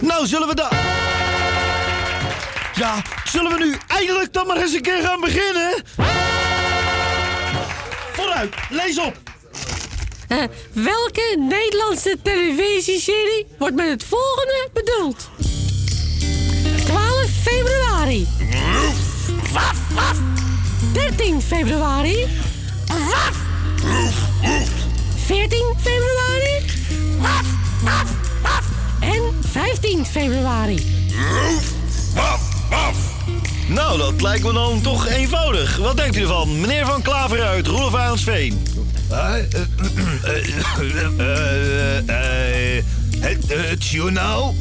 nou, zullen we dan... Zullen we nu eindelijk dan maar eens een keer gaan beginnen? Vooruit, lees op. Eh, welke Nederlandse televisieserie wordt met het volgende bedoeld? 12 februari. 13 februari. 14 februari. En 15 februari. Nou, dat lijkt me dan toch eenvoudig. Wat denkt u ervan? Meneer Van Klaver uit Roelof Arendsveen. Het journaal?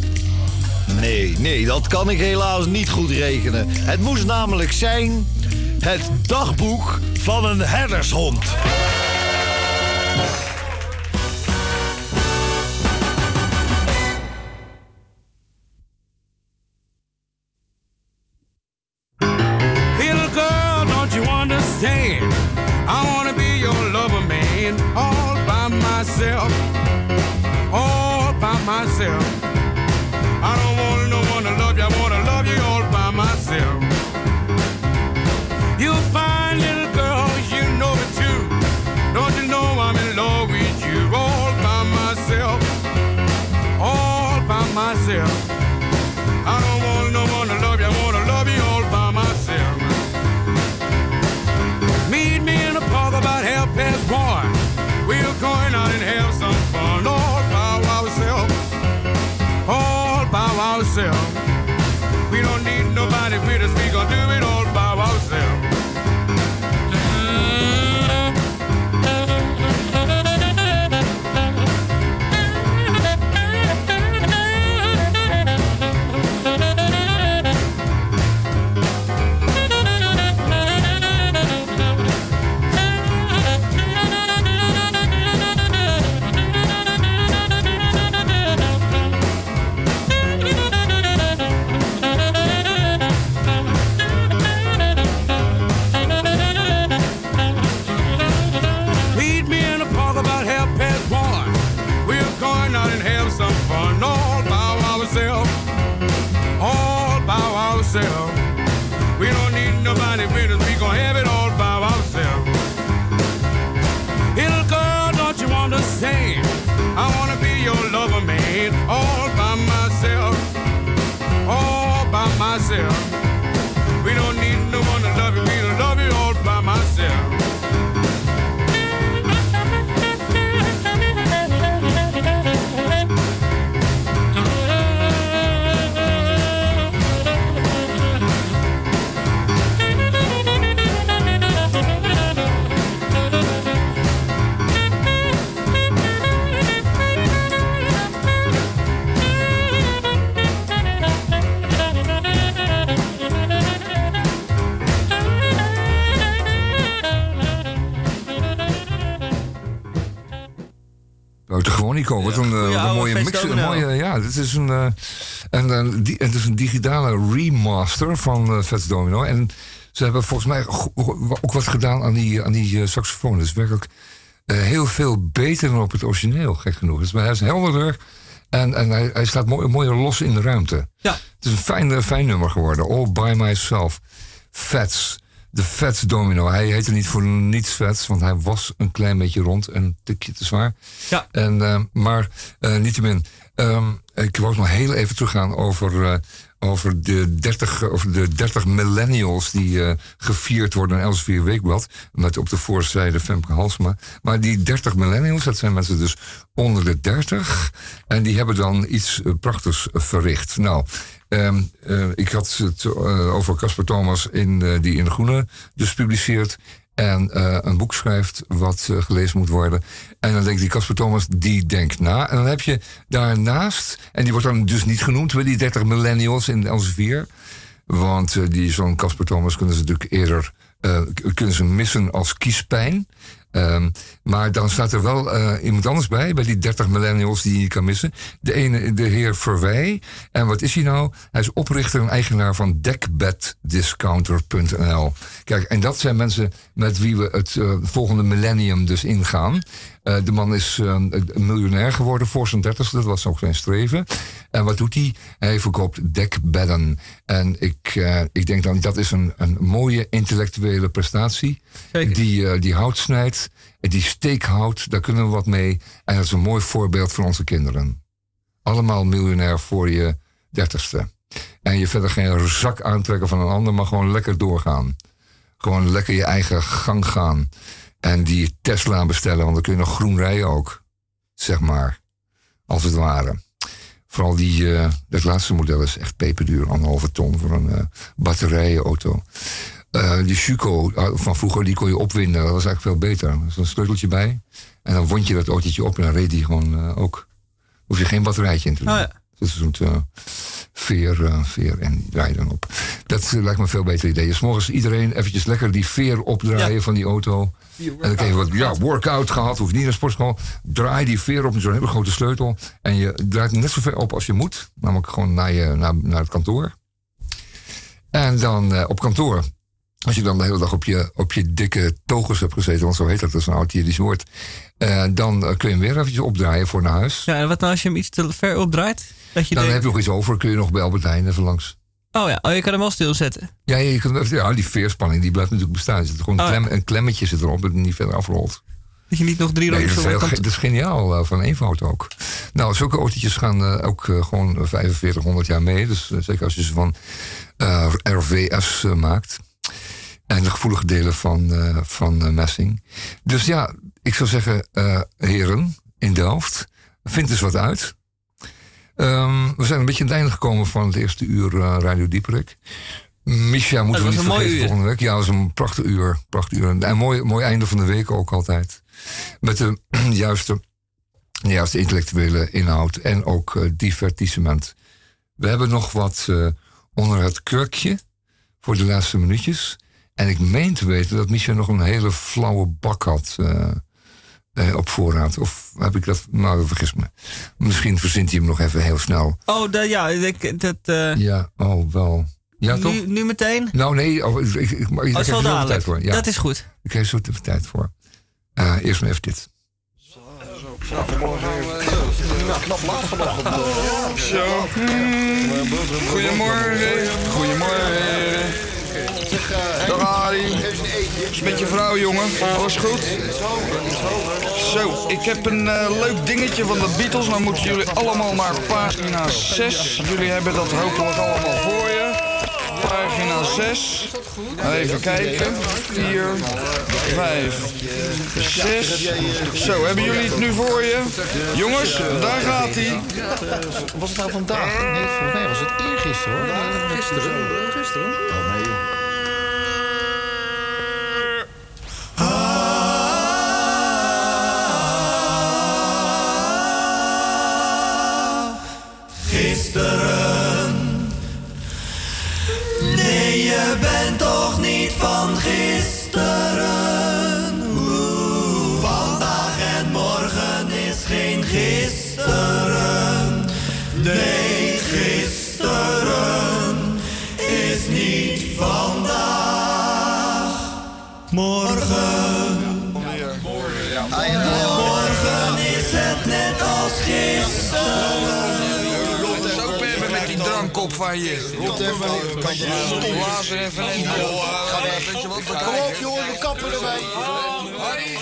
Nee, nee, dat kan ik helaas niet goed rekenen. Het moest namelijk zijn het dagboek van een herdershond. Myself, All Nico, wat een, eh, wat een mooie mix. Een feestdomino. mooie, ja, dit is een, eh, en, eh, die, het is een digitale remaster van Vets Domino. En ze hebben volgens mij ook wat gedaan aan die, aan die saxofoon. Het is werkelijk heel veel beter dan op het origineel, gek genoeg. Dus, maar hij is helderder en, en hij, hij staat mooi, mooier los in de ruimte. Ja. Het is een fijn, fijn nummer geworden. All by myself. Vets. De Vets Domino. Hij heette niet voor niets Vets, want hij was een klein beetje rond en een tikje te zwaar. Ja. En, eh, maar eh niettemin, ehm, ik wou ook nog heel even teruggaan over, eh, over, de 30, over de 30 millennials die gevierd worden in Elsevier Weekblad. Met op de voorzijde Femke Halsma. Maar die 30 millennials, dat zijn mensen dus onder de 30. En die hebben dan iets prachtigs verricht. Nou, Ehm, eh, ik had het eh, over Casper Thomas in, eh, die in De Groene dus publiceert. En een boek schrijft wat gelezen moet worden. En dan denkt die Casper Thomas, die denkt na. En dan heb je daarnaast, en die wordt dan dus niet genoemd die 30 millennials in Elsevier. Want die zo'n Casper Thomas kunnen ze natuurlijk eerder kunnen ze missen als kiespijn. Ehm, maar dan staat er wel eh, iemand anders bij, bij die 30 millennials die je kan missen. De ene, de heer Verwij. En wat is hij nou? Hij is oprichter en eigenaar van dekbeddiscounter.nl. Kijk, en dat zijn mensen met wie we het eh, volgende millennium dus ingaan. Eh, de man is eh, een miljonair geworden voor zijn dertigste, dat was ook zijn streven. En wat doet hij? Hij verkoopt dekbedden. En ik, eh, ik denk dan, dat is een, een mooie intellectuele prestatie. Die, die hout snijdt, die steek houdt, daar kunnen we wat mee. En dat is een mooi voorbeeld voor onze kinderen. Allemaal miljonair voor je dertigste. En je verder geen zak aantrekken van een ander, maar gewoon lekker doorgaan. Gewoon lekker je eigen gang gaan. En die Tesla bestellen, want dan kun je nog groen rijden ook. Zeg maar. Als het ware. Vooral die, eh, dat laatste model is echt peperduur. Anderhalve ton voor een eh batterijenauto. Eh, die Chuco eh, van vroeger, die kon je opwinden. Dat was eigenlijk veel beter. Er was een sleuteltje bij. En dan wond je dat autootje op en dan reed die gewoon ook. Hoef je geen batterijtje in te doen. Oh ja. Soort eh, veer, eh, veer en draai dan op. Dat eh, lijkt me een veel beter idee. Dus morgens iedereen eventjes lekker die veer opdraaien van die auto. En dan krijg je wat ja, workout gehad, hoeft niet naar sportschool. Draai die veer op met zo'n hele grote sleutel. En je draait net zo ver op als je moet. Namelijk gewoon naar, je, naar, naar het kantoor. En dan eh, op kantoor. Als je dan de hele dag op je, op je dikke togus hebt gezeten, want zo heet dat, dat is een oud Jiddisch woord. dan kun je hem weer eventjes opdraaien voor naar huis. Ja, en wat nou als je hem iets te ver opdraait? Dat je dan heb je nog iets over, kun je nog bij Albert Heijn even langs. oh ja, oh, je kan hem wel stilzetten. Ja, je kunt, ja, die veerspanning die blijft natuurlijk bestaan. Er zit gewoon een, Oh, klem, een klemmetje zit erop dat het niet verder afrolt. Dat je niet nog drie Nee, dat, rondjes is ge- kan- dat is geniaal uh, van eenvoud ook. Nou, zulke autootjes gaan uh, ook uh, gewoon 4500 jaar mee. Dus zeker als je ze van RVS maakt. En de gevoelige delen van, van messing. Dus ja, ik zou zeggen, heren in Delft, vind eens wat uit. Um, we zijn een beetje aan het einde gekomen van het eerste uur Radio Dieperik. Misha moeten we niet vergeten volgende week. Ja, dat was een prachtig uur. Prachtig uur. En een mooi, mooi einde van de week ook altijd. Met de juiste, juiste intellectuele inhoud en ook uh, divertissement. We hebben nog wat uh, onder het kurkje voor de laatste minuutjes. En ik meen te weten dat Misha nog een hele flauwe bak had uh, op voorraad. Of heb ik dat... Nou, vergis me. Misschien verzint hij hem nog even heel snel. Oh, dat, ja. Ik, dat, Ja, oh, wel... Ja, nu, toch? nu meteen? Nou, nee, oh, ik, ik, ik, maar oh, tijd voor. Ja. Dat is goed. Ik krijg zo even tijd voor. Uh, eerst maar even dit. Knap laat vanochtend. Zo. Goedemorgen. Goedemorgen. Dag Arie. Is met je vrouw, jongen. Alles goed? Zo, ik heb een uh, leuk dingetje van de Beatles. Nou moeten jullie allemaal naar pagina 6. Jullie hebben dat hopelijk allemaal voor je. Pagina 6. Even kijken. 4, 5, 6. Zo, hebben jullie het nu voor je? Jongens, daar gaat hij. Was het nou vandaag? Nee, volgens mij was het eergisteren hoor. Gisteren. Gisteren? Oh van je. Rot even. Blazen even in. Kom op jongen, we kappen ermee. Harry,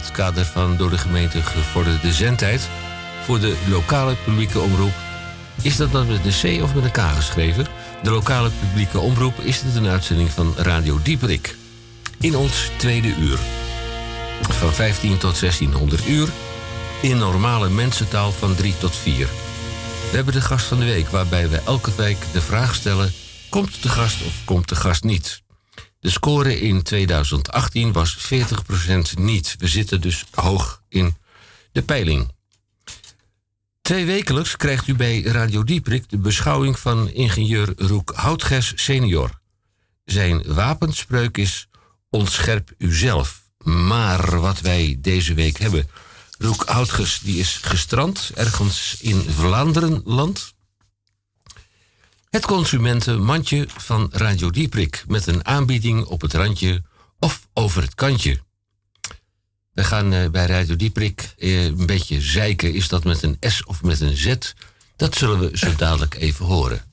het kader van door de gemeente gevorderde zendtijd voor de lokale publieke omroep. Is dat dan met een C of met een K geschreven? De lokale publieke omroep is dit een uitzending van Radio Dieprik. In ons tweede uur. Van 15 tot 1600 uur. In normale mensentaal van 3 tot 4. We hebben de gast van de week, waarbij we elke week de vraag stellen: komt de gast of komt de gast niet? De score in 2018 was 40% niet. We zitten dus hoog in de peiling. Twee wekelijks krijgt u bij Radio Dieprik de beschouwing van ingenieur Roek Houtges senior. Zijn wapenspreuk is ontscherp uzelf. Maar wat wij deze week hebben... Roek Houtges die is gestrand ergens in Vlaanderenland... Het consumentenmandje van Radio Dieprik met een aanbieding op het randje of over het kantje. We gaan eh, bij Radio Dieprik eh, een beetje zeiken. Is dat met een S of met een Z? Dat zullen we zo dadelijk even horen.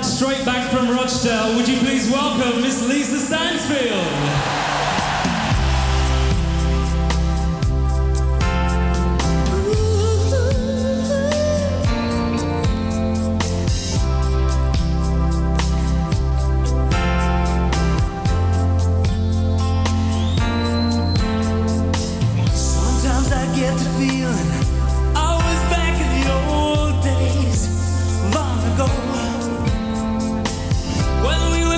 Straight back from Rochdale, would you please welcome Miss Lisa Stansfield?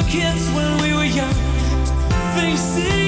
Kids, when we were young, things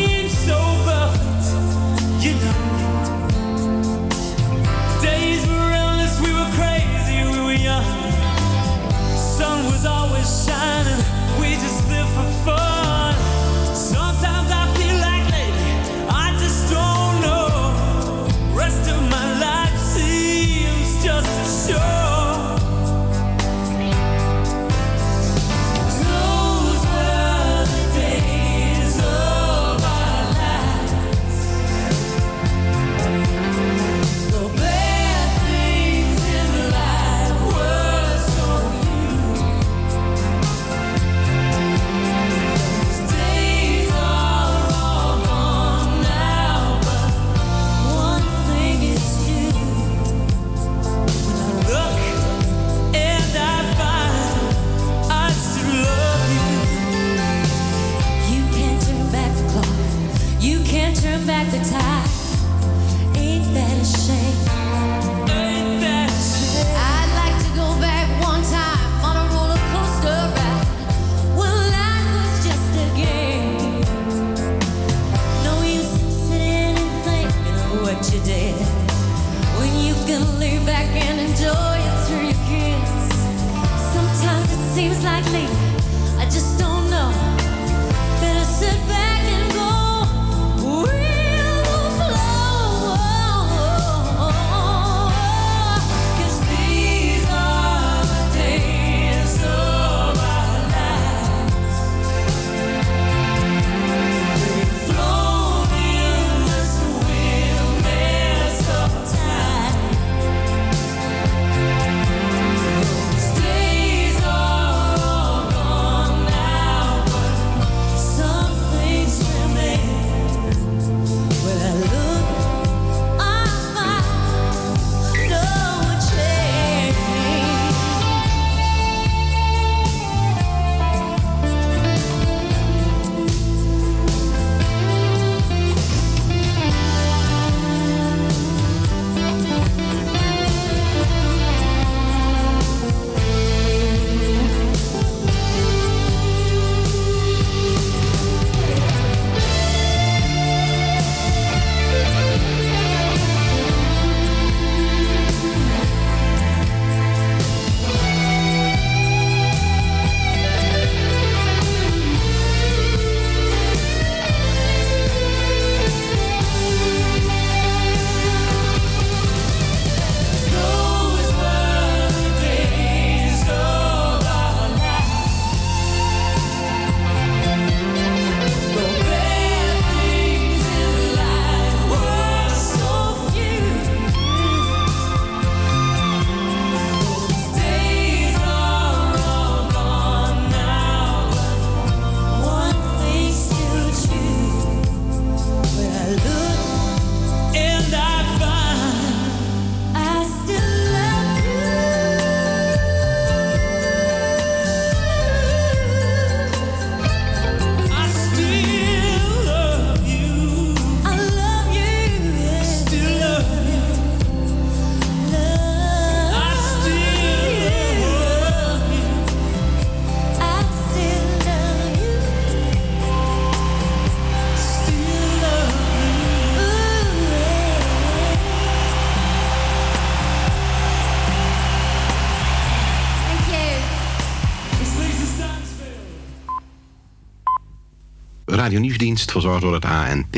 radionieuwsdienst verzorgd door het ANP.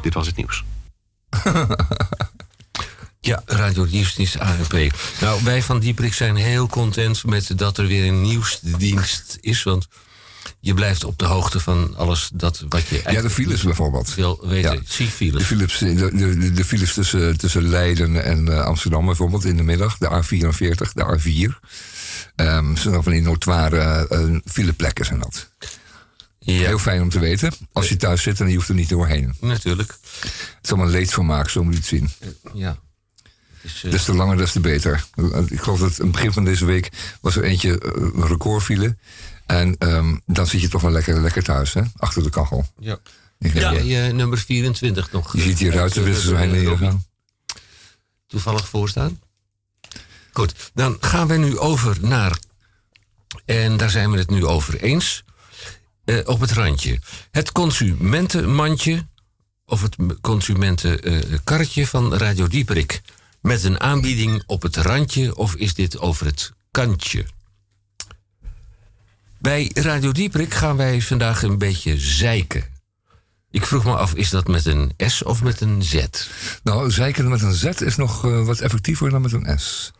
Dit was het nieuws. Ja, Radio Nieuwsdienst ANP. Nou, wij van Dieprik zijn heel content met dat er weer een nieuwsdienst is. Want je blijft op de hoogte van alles dat wat je Ja, de files bijvoorbeeld. wil weten. Ja. Zie files. De files, de, de, de files tussen, tussen Leiden en eh, Amsterdam bijvoorbeeld in de middag. De A44, de A4. Zijn dan van die notoire eh, fileplekken zijn dat. Heel fijn om te weten. Als je thuis zit en je hoeft er niet doorheen. Natuurlijk. Het is allemaal leedvermaak, zo moet je het zien. Ja. Dus, eh, Des te langer, des te beter. Ik geloof dat aan het begin van deze week was er eentje eh, een recordfile. En ehm, dan zit je toch wel lekker, lekker thuis, hè? Achter de kachel. Ja. Ik Ja, eh, nummer 24 nog. Je ziet hier eh, ruitenwissers eh, zijn eh, neergegaan. Toevallig voorstaan. Goed, dan gaan we nu over naar. En daar zijn we het nu over eens. eh, op het randje. Het consumentenmandje. Of het consumentenkarretje van Radio Dieperik. Met een aanbieding op het randje. Of is dit over het kantje? Bij Radio Dieperik gaan wij vandaag een beetje zeiken. Ik vroeg me af, is dat met een S of met een Z? Nou, zeiken met een Z is nog eh, wat effectiever dan met een S.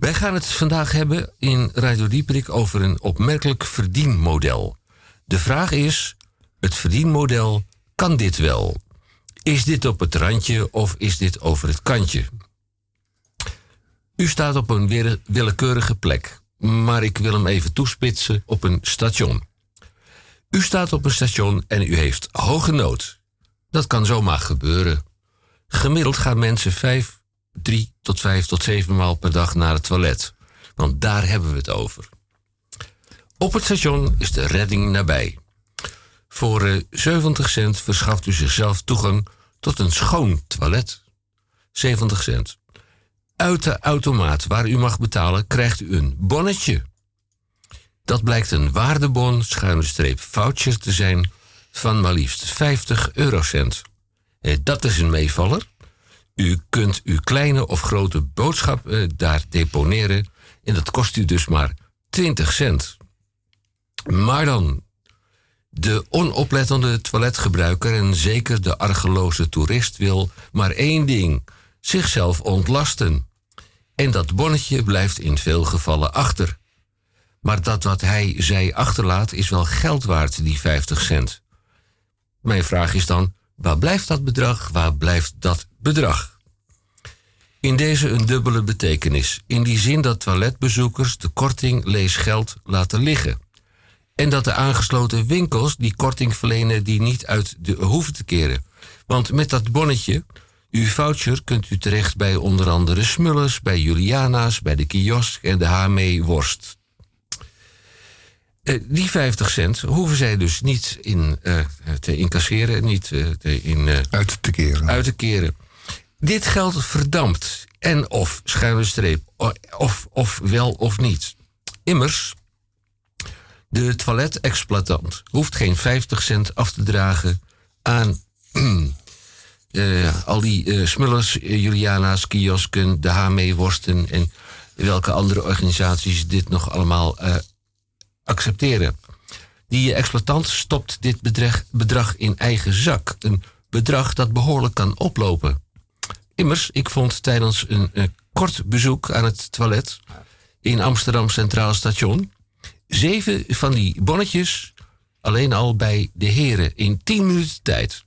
Wij gaan het vandaag hebben in Radio Dieperik over een opmerkelijk verdienmodel. De vraag is, het verdienmodel, kan dit wel? Is dit op het randje of is dit over het kantje? U staat op een wille- willekeurige plek, maar ik wil hem even toespitsen op een station. U staat op een station en u heeft hoge nood. Dat kan zomaar gebeuren. Gemiddeld gaan mensen vijf, drie tot vijf tot zeven maal per dag naar het toilet. Want daar hebben we het over. Op het station is de redding nabij. Voor eh, 70 cent verschaft u zichzelf toegang tot een schoon toilet. 70 cent. Uit de automaat waar u mag betalen krijgt u een bonnetje. Dat blijkt een waardebon, schuine streep voucher te zijn van maar liefst 50 eurocent. Eh, dat is een meevaller. U kunt uw kleine of grote boodschap eh, daar deponeren en dat kost u dus maar 20 cent. Maar dan, de onoplettende toiletgebruiker en zeker de argeloze toerist wil maar één ding: zichzelf ontlasten. En dat bonnetje blijft in veel gevallen achter. Maar dat wat hij zij achterlaat is wel geld waard, die 50 cent. Mijn vraag is dan: waar blijft dat bedrag? Waar blijft dat bedrag? In deze een dubbele betekenis. In die zin dat toiletbezoekers de korting leesgeld laten liggen. En dat de aangesloten winkels die korting verlenen die niet uit de hoeven te keren. Want met dat bonnetje, uw voucher, kunt u terecht bij onder andere Smullers, bij Juliana's, bij de kiosk en de HME Worst. Eh, die 50 cent hoeven zij dus niet in, eh, te incasseren, niet eh, te, in, Uit te keren. uit te keren. Dit geld verdampt. En of, schuine streep, of, of wel of niet. Immers, de toiletexploitant hoeft geen 50 cent af te dragen aan eh, al die eh, smullers, eh, Juliana's, kiosken, de HME-worsten en welke andere organisaties dit nog allemaal accepteren. Die exploitant stopt dit bedrag in eigen zak. Een bedrag dat behoorlijk kan oplopen. Immers, ik vond tijdens een, eh, kort bezoek aan het toilet in Amsterdam Centraal Station zeven van die bonnetjes alleen al bij de heren in 10 minuten tijd.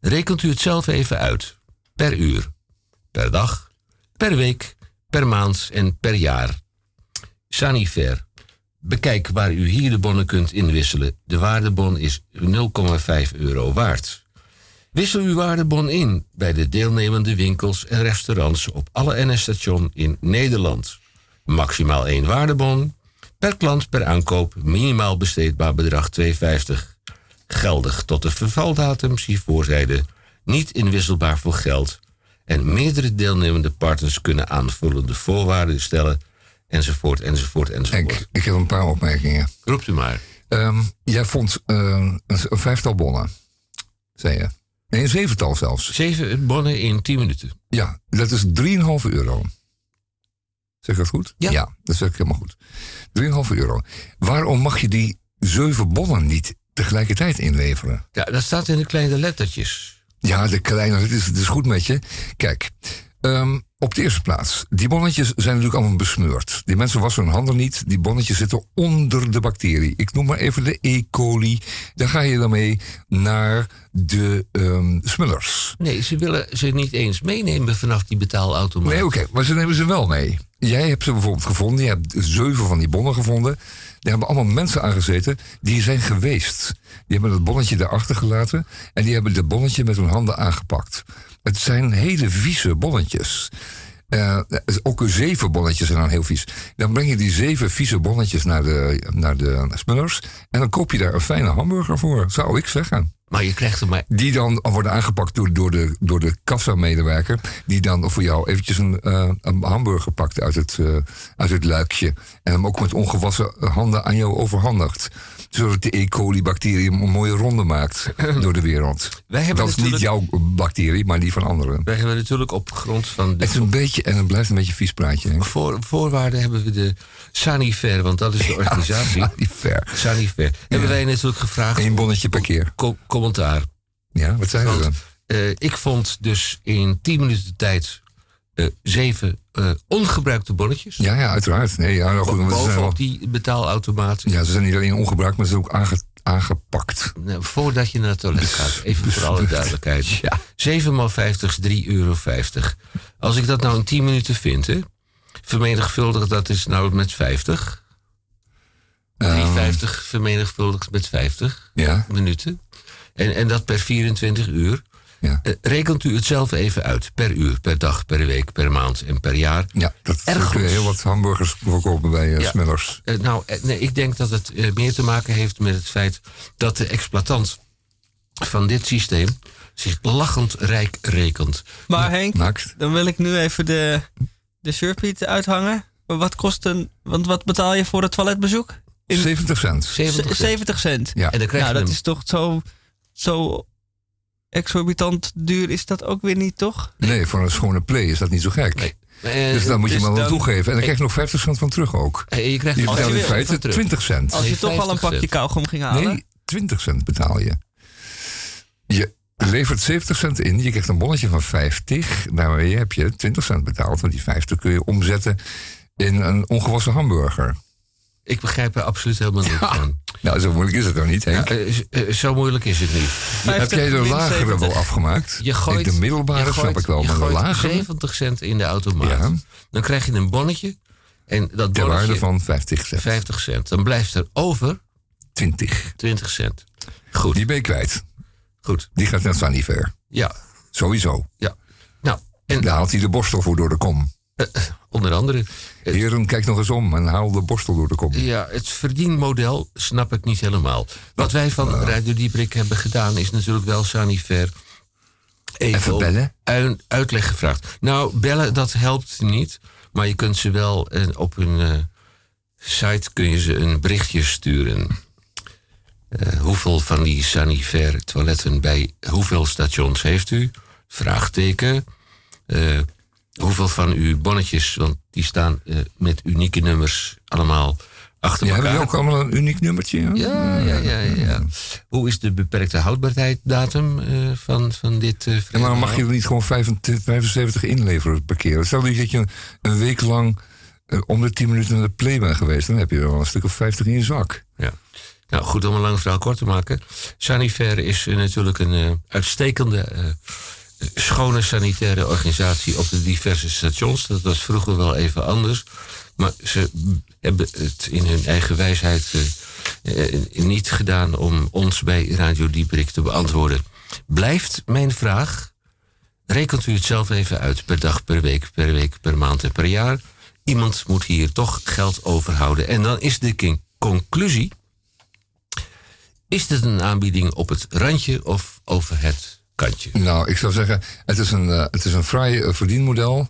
Rekent u het zelf even uit. Per uur, per dag, per week, per maand en per jaar. Sanifair. Bekijk waar u hier de bonnen kunt inwisselen. De waardebon is 0,5 euro waard. Wissel uw waardebon in bij de deelnemende winkels en restaurants op alle NS-station in Nederland. Maximaal één waardebon. Per klant per aankoop minimaal besteedbaar bedrag 2,50. Geldig tot de vervaldatum, zie voorzijde. Niet inwisselbaar voor geld. En meerdere deelnemende partners kunnen aanvullende voorwaarden stellen. Enzovoort, enzovoort, enzovoort. Ik, ik heb een paar opmerkingen. Roept u maar. Ehm, jij vond eh, een, een vijftal bonnen, zei je. Nee, een zevental zelfs. Zeven bonnen in 10 minuten. Ja, dat is 3,5 euro. Zeg ik dat goed? Ja. dat zeg ik helemaal goed. 3,5 euro. Waarom mag je die zeven bonnen niet tegelijkertijd inleveren? Ja, dat staat in de kleine lettertjes. Ja, de kleine, het is, het is goed met je. Kijk, ehm, op de eerste plaats. Die bonnetjes zijn natuurlijk allemaal besmeurd. Die mensen wassen hun handen niet. Die bonnetjes zitten onder de bacterie. Ik noem maar even de E. coli. Daar ga je dan mee naar de ehm smullers. Nee, ze willen ze niet eens meenemen vanaf die betaalautomaat. Nee, oké, maar ze nemen ze wel mee. Jij hebt ze bijvoorbeeld gevonden. Je hebt zeven van die bonnen gevonden. Daar hebben allemaal mensen aan gezeten die zijn geweest. Die hebben het bonnetje daarachter gelaten. En die hebben het bonnetje met hun handen aangepakt. Het zijn hele vieze bonnetjes. Eh, ook zeven bonnetjes zijn dan heel vies. Dan breng je die zeven vieze bonnetjes naar de, naar de smullers. En dan koop je daar een fijne hamburger voor, zou ik zeggen. Maar je krijgt er maar... Die dan worden aangepakt door, door de, door de kassa-medewerker. Die dan voor jou eventjes een, eh, een hamburger pakt uit het, uit het luikje. En hem ook met ongewassen handen aan jou overhandigt. Zodat de E. coli-bacterie een mooie ronde maakt door de wereld. Wij hebben dat is niet jouw bacterie, maar die van anderen. Wij hebben natuurlijk op grond van de Het is een beetje, en het blijft een beetje een vies praatje. hè? voor, voorwaarden hebben we de Sanifair, want dat is de organisatie. Sanifair. Sanifair. Hebben wij natuurlijk gevraagd. Eén bonnetje per keer. co- commentaar. Ja, wat zijn ze? eh, ik vond dus in 10 minuten tijd eh, zeven eh, ongebruikte bonnetjes. Ja, ja, uiteraard. Nee, ja, nou goed, Bovenop die betaalautomaten. ja, ze zijn niet alleen ongebruikt, maar ze zijn ook aange- aangepakt. Nou, voordat je naar het toilet gaat, even voor alle duidelijkheid. 7 maal 50 is 3,50 euro. Als ik dat nou in 10 minuten vind, hè, vermenigvuldig dat is nou met 50. 3,50 vermenigvuldigd met 50 Ja. minuten. En, en dat per 24 uur. Ja. Eh, rekent u het zelf even uit. Per uur, per dag, per week, per maand en per jaar. Ja, dat Ergens. kun je heel wat hamburgers verkopen bij Ja. Smellers. Eh, nou, nee, ik denk dat het meer te maken heeft met het feit dat de exploitant van dit systeem zich lachend rijk rekent. Maar Henk, dan wil ik nu even de, de surpiet uithangen. Maar Wat kost een... Want wat betaal je voor het toiletbezoek? 70 cent. 70 cent. 70 cent. Ja. En dan krijg Nou, je dat hem- is toch zo, zo exorbitant duur is dat ook weer niet, toch? Nee, voor een schone play is dat niet zo gek. Eh, dus dan moet je dus maar wel dan- toegeven. En dan krijg je nog 50 cent van terug ook. Eh, je krijgt Je als betaalt in feite van terug. 20 cent. Als je toch al een 50 pakje kauwgom ging halen. Nee, 20 cent betaal je. Je levert 70 cent in. Je krijgt een bonnetje van 50. Daarmee heb je 20 cent betaald. Want die 50 kun je omzetten in een ongewassen hamburger. Ik begrijp er absoluut helemaal niks van. Nou, zo moeilijk is het nog niet, Henk. Ja, eh, eh, zo moeilijk is het niet. heb jij de lagere 70. wel afgemaakt? Je gooit, de middelbare snap ik wel, je maar de gooit lagere... 70 cent in de automaat. Ja. Dan krijg je een bonnetje. En dat Ter waarde bonnetje, van 50 cent. 50 cent. Dan blijft er over 20. 20 cent. Goed, Die ben je kwijt. goed. Die gaat naar Sanifair. Ja, Sowieso. ja. Nou, en Daar haalt hij de borstel voor door de kom. Eh, onder andere... eh, Heren, kijk nog eens om en haal de borstel door de kom. Ja, het verdienmodel snap ik niet helemaal. Wat wij van Radio Dieprik hebben gedaan is natuurlijk wel Sanifair. Even bellen? ui- uitleg gevraagd. Nou, bellen dat helpt niet. Maar je kunt ze wel eh, op hun eh, site kun je ze een berichtje sturen. Hoeveel van die Sanifair toiletten bij hoeveel stations heeft u? Vraagteken. Eh, hoeveel van uw bonnetjes, want die staan eh, met unieke nummers allemaal achter Ja, elkaar. hebben die ook allemaal een uniek nummertje? hè? Ja, ja, ja, ja. Hoe is de beperkte houdbaarheidsdatum eh, van, van dit uh, En waarom mag je er niet gewoon 75 75 inleveren per keer? Stel dat je een week lang eh, om de 10 minuten naar de play bent geweest. Dan heb je er wel een stuk of 50 in je zak. Ja. Nou, goed om een lang verhaal kort te maken. Sanifair is eh, natuurlijk een eh, uitstekende, eh, schone sanitaire organisatie op de diverse stations. Dat was vroeger wel even anders. Maar ze hebben het in hun eigen wijsheid eh, eh, niet gedaan om ons bij Radio Dieprik te beantwoorden. Blijft mijn vraag, rekent u het zelf even uit per dag, per week, per week, per maand en per jaar. Iemand moet hier toch geld overhouden. En dan is de conclusie... Is dit een aanbieding op het randje of over het kantje? Nou, ik zou zeggen, het is een, eh, het is een vrij eh, verdienmodel.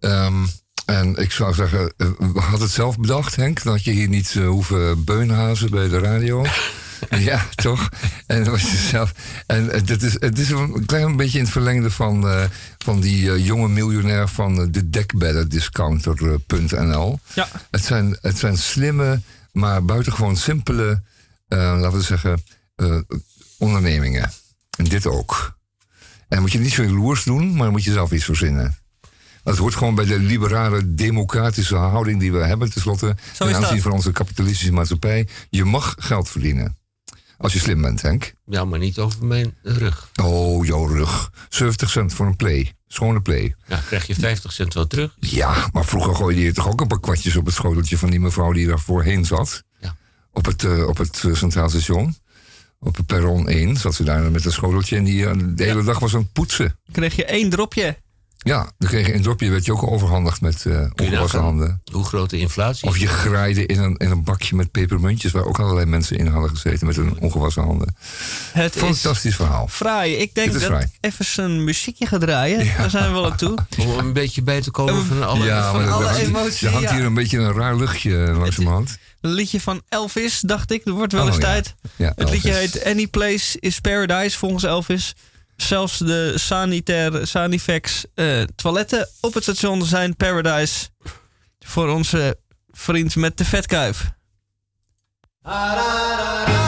Ehm, en ik zou zeggen, eh, had het zelf bedacht, Henk, dat je hier niet hoeven beunhazen bij de radio. Ja, toch? En was je zelf. En dit is, het is een klein beetje in het verlengde van, van die jonge miljonair van de dekbedderdiscounter.nl. Ja. Het zijn, het zijn slimme, maar buitengewoon simpele, laten we zeggen, ondernemingen. En dit ook. En dan moet je niet zo loers doen, maar dan moet je zelf iets verzinnen. Dat hoort gewoon bij de liberale, democratische houding die we hebben, tenslotte. Zo ten aanzien van onze kapitalistische maatschappij. Je mag geld verdienen. Als je slim bent, Henk. Ja, maar niet over mijn rug. Oh, jouw rug. 70 cent voor een play. Schone play. Ja, krijg je 50 cent wel terug. Ja, maar vroeger gooide je toch ook een paar kwartjes op het schoteltje van die mevrouw die daar voorheen zat. Ja. Op het, eh, op het eh, Centraal Station. Op het perron 1 zat ze daar met een schoteltje en die eh, de hele dag was aan het poetsen. Kreeg je één dropje. Ja, dan kreeg je een dropje, werd je ook overhandigd met eh ongewassen handen. Hoe groot de inflatie Of je graaide in een, in een bakje met pepermuntjes waar ook allerlei mensen in hadden gezeten met hun ongewassen handen. Het is Fantastisch verhaal. fraai. Ik denk dat even een muziekje ga draaien. Daar zijn we wel aan toe. Om een beetje bij te komen van alle... ja, van alle er hangt, er ja. hier een beetje een raar luchtje eh, langzamerhand. Een liedje van Elvis, dacht ik. Er wordt wel Oh, eens tijd. Ja, het liedje heet Any Place is Paradise volgens Elvis. Zelfs de sanitaire Sanifax eh, toiletten op het station zijn Paradise. Voor onze vriend met de vetkuif. Whether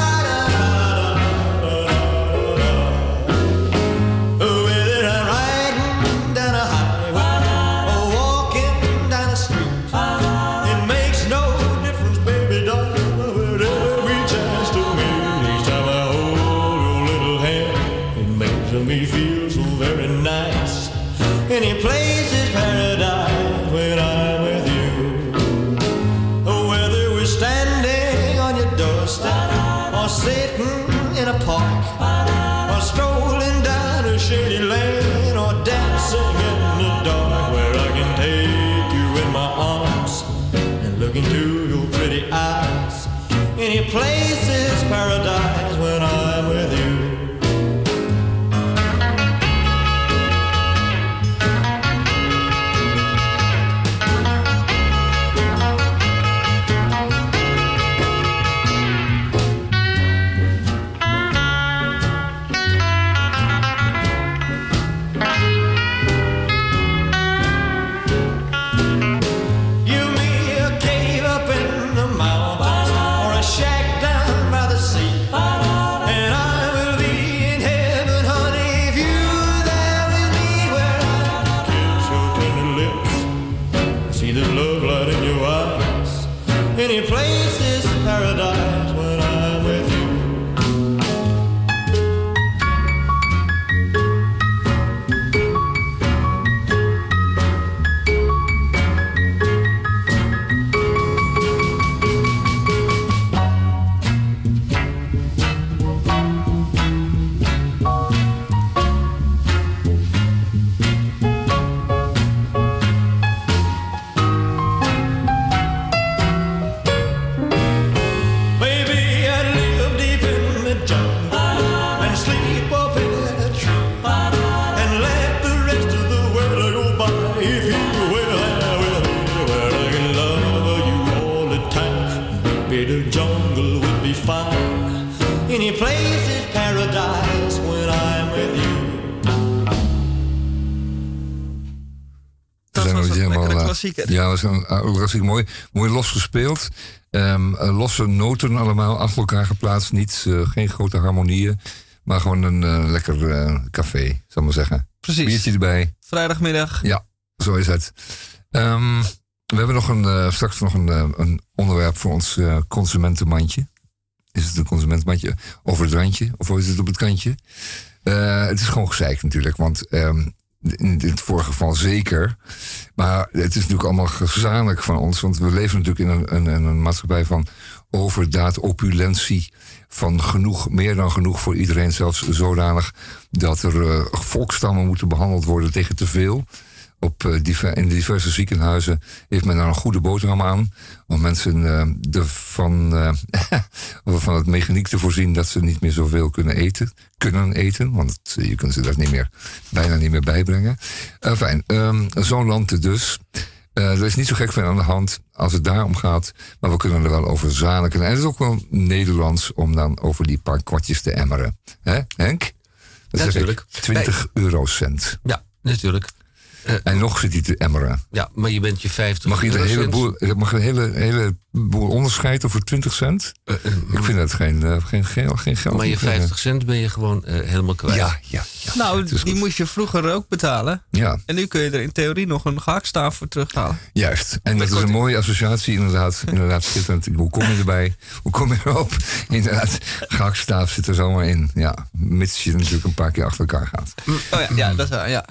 klassieker. Ja, dat was een uh, klassiek mooi, mooi losgespeeld. Ehm, eh, losse noten allemaal achter elkaar geplaatst. Niet, eh, geen grote harmonieën. Maar gewoon een eh, lekker eh, café, zal ik maar zeggen. Precies. Biertje erbij. Vrijdagmiddag. Ja, zo is het. Ehm, we hebben nog een, eh, straks nog een, eh, een onderwerp voor ons eh, consumentenmandje. Is het een consumentenmandje over het randje of is het op het kantje? Eh, het is gewoon gezeik natuurlijk, want ehm, in dit vorige geval zeker. Maar het is natuurlijk allemaal gezamenlijk van ons, want we leven natuurlijk in een, een, een maatschappij van overdaad, opulentie. Van genoeg, meer dan genoeg voor iedereen, zelfs zodanig dat er eh, volkstammen moeten behandeld worden tegen te veel. Op, eh, in diverse ziekenhuizen heeft men daar een goede boterham aan. Om mensen ervan, eh, van het mechaniek te voorzien dat ze niet meer zoveel kunnen eten. Kunnen eten, want je kunt ze dat niet meer, bijna niet meer bijbrengen. Eh, fijn, ehm, zo'n land dus. Er is niet zo gek veel aan de hand als het daarom gaat. Maar we kunnen er wel over zaniken. En het is ook wel Nederlands om dan over die paar kwartjes te emmeren. Hè, Henk? Dat Natuurlijk. 20 eurocent. Ja, natuurlijk. En nog zit hij te emmeren. Ja, maar je bent je 50 Mag je een heleboel, mag je een hele, hele boel onderscheiden voor 20 cent? ik vind dat geen, eh, geen, geen, geen geld. Maar je 50 cent ben je gewoon eh, helemaal kwijt. Ja, ja, ja. Nou, die moest je vroeger ook betalen. Ja. En nu kun je er in theorie nog een gehaktstaaf voor terughalen. Juist. En dat is een mooie associatie, inderdaad. Inderdaad, schitterend. Hoe kom je erbij? Hoe kom je erop? Inderdaad, gakstaaf zit er zomaar in. Ja, mits je natuurlijk een paar keer achter elkaar gaat. Oh ja, ja dat is waar, ja.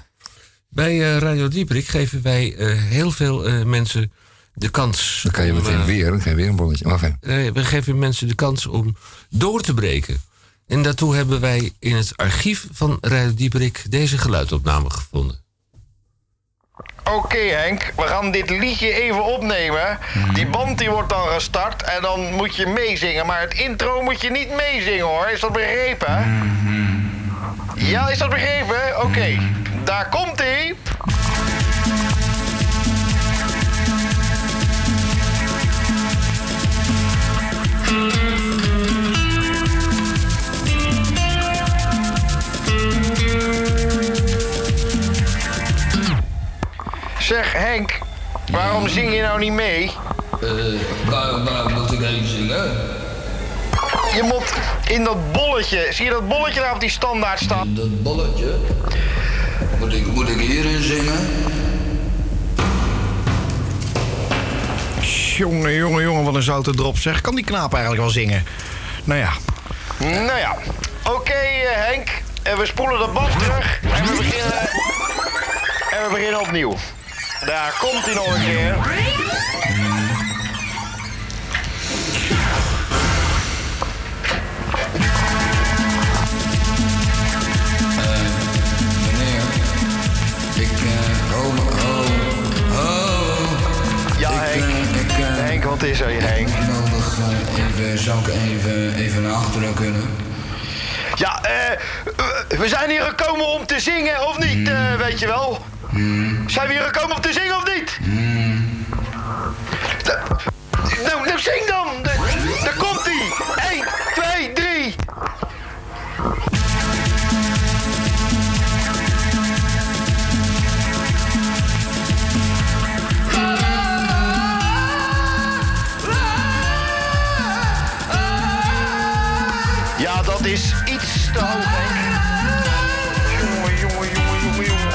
Bij eh, Radio Dieprik geven wij eh, heel veel eh, mensen de kans. Dan kan je om, meteen weer, dan kan je weer een bonnetje. Maar Nee, we geven mensen de kans om door te breken. En daartoe hebben wij in het archief van Radio Dieperik deze geluidopname gevonden. Oké Henk, we gaan dit liedje even opnemen. Die band die wordt dan gestart en dan moet je meezingen. Maar het intro moet je niet meezingen hoor, is dat begrepen? Ja, is dat begrepen? Oké, daar komt ie. Zeg Henk, waarom zing je nou niet mee? waar, waar moet ik heen zingen? Je moet in dat bolletje, zie je dat bolletje daar op die standaard staan? Dat bolletje? Moet ik, moet ik hierin zingen? Jongen, jongen, jongen, wat een zoute drop zeg. Kan die knaap eigenlijk wel zingen? Nou ja. Nou ja. Oké eh, Henk, en we spoelen de band terug en we beginnen... En we beginnen opnieuw. Daar komt hij nog een keer. Is er, Henk? Nodig, eh, even, zou ik even, even naar achteren kunnen? Ja, eh, we zijn hier gekomen om te zingen, of niet, eh, weet je wel? Zijn we hier gekomen om te zingen, of niet? Nou, nou zing dan! Daar komt dat is iets te hoog. Jongen, jongen, jongen, jongen, jongen.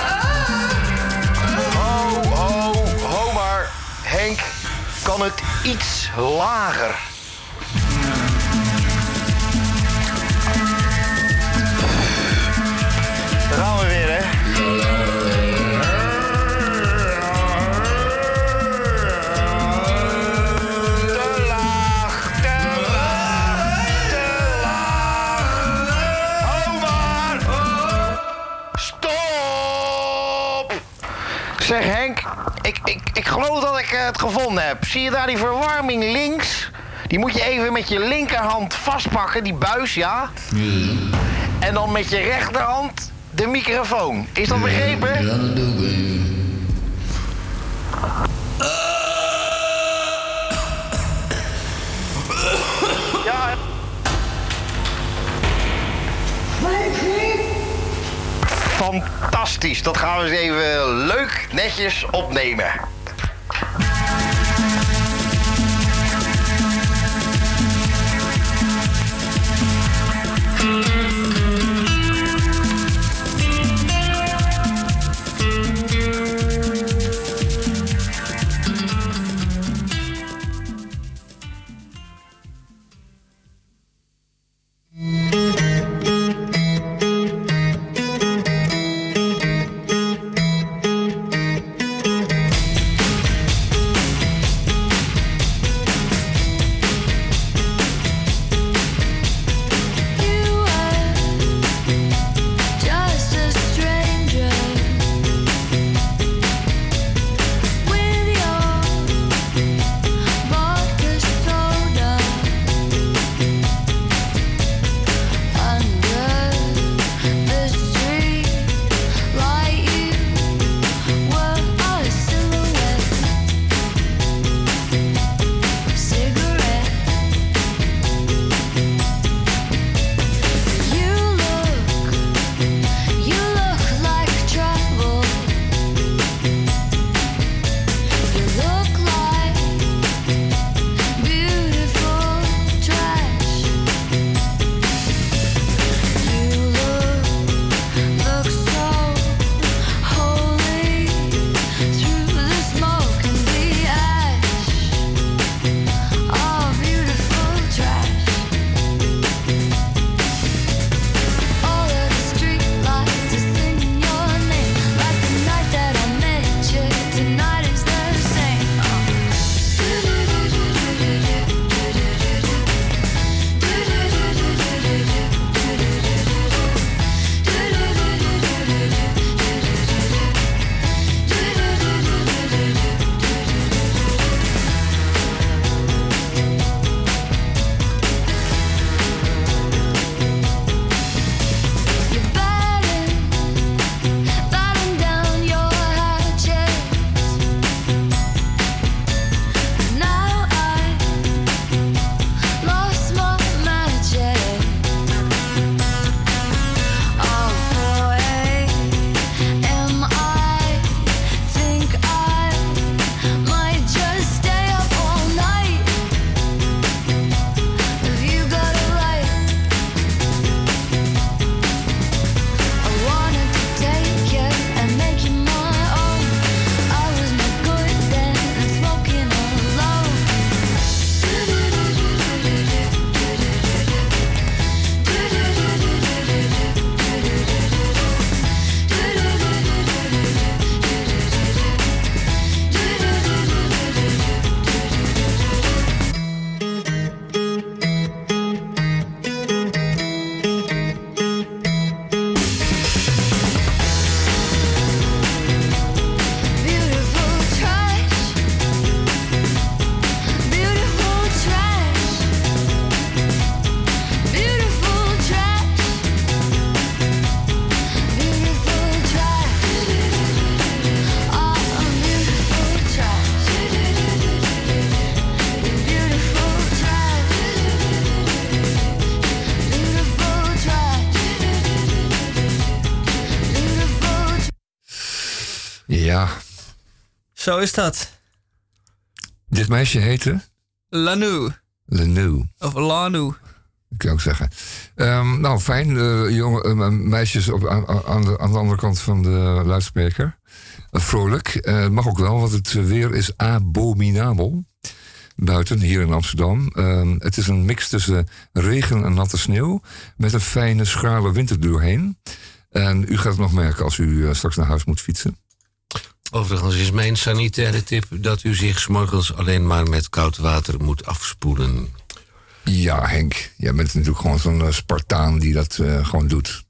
Ho, ho, ho maar. Henk, kan het iets lager? Stop! Zeg Henk, ik, ik, ik geloof dat ik eh, het gevonden heb. Zie je daar die verwarming links? Die moet je even met je linkerhand vastpakken, die buis, ja? En dan met je rechterhand de microfoon. Is dat begrepen? Ja, dat doe ik Fantastisch. Dat gaan we eens even leuk, netjes opnemen. Zo is dat. dit meisje heette Lanu. Lenu. Of Lanu. kan je ook zeggen. Ehm, nou, fijn. eh, jonge, eh, meisjes op, aan, aan de, aan de andere kant van de luidspreker. Eh, vrolijk. Mag ook wel, want het weer is abominabel. Buiten, hier in Amsterdam. Ehm, het is een mix tussen regen en natte sneeuw. Met een fijne, schrale wind er doorheen. En u gaat het nog merken als u straks naar huis moet fietsen. Overigens is mijn sanitaire tip dat u zich 's morgens alleen maar met koud water moet afspoelen. Ja, Henk. Jij bent natuurlijk gewoon zo'n eh, Spartaan die dat eh, gewoon doet.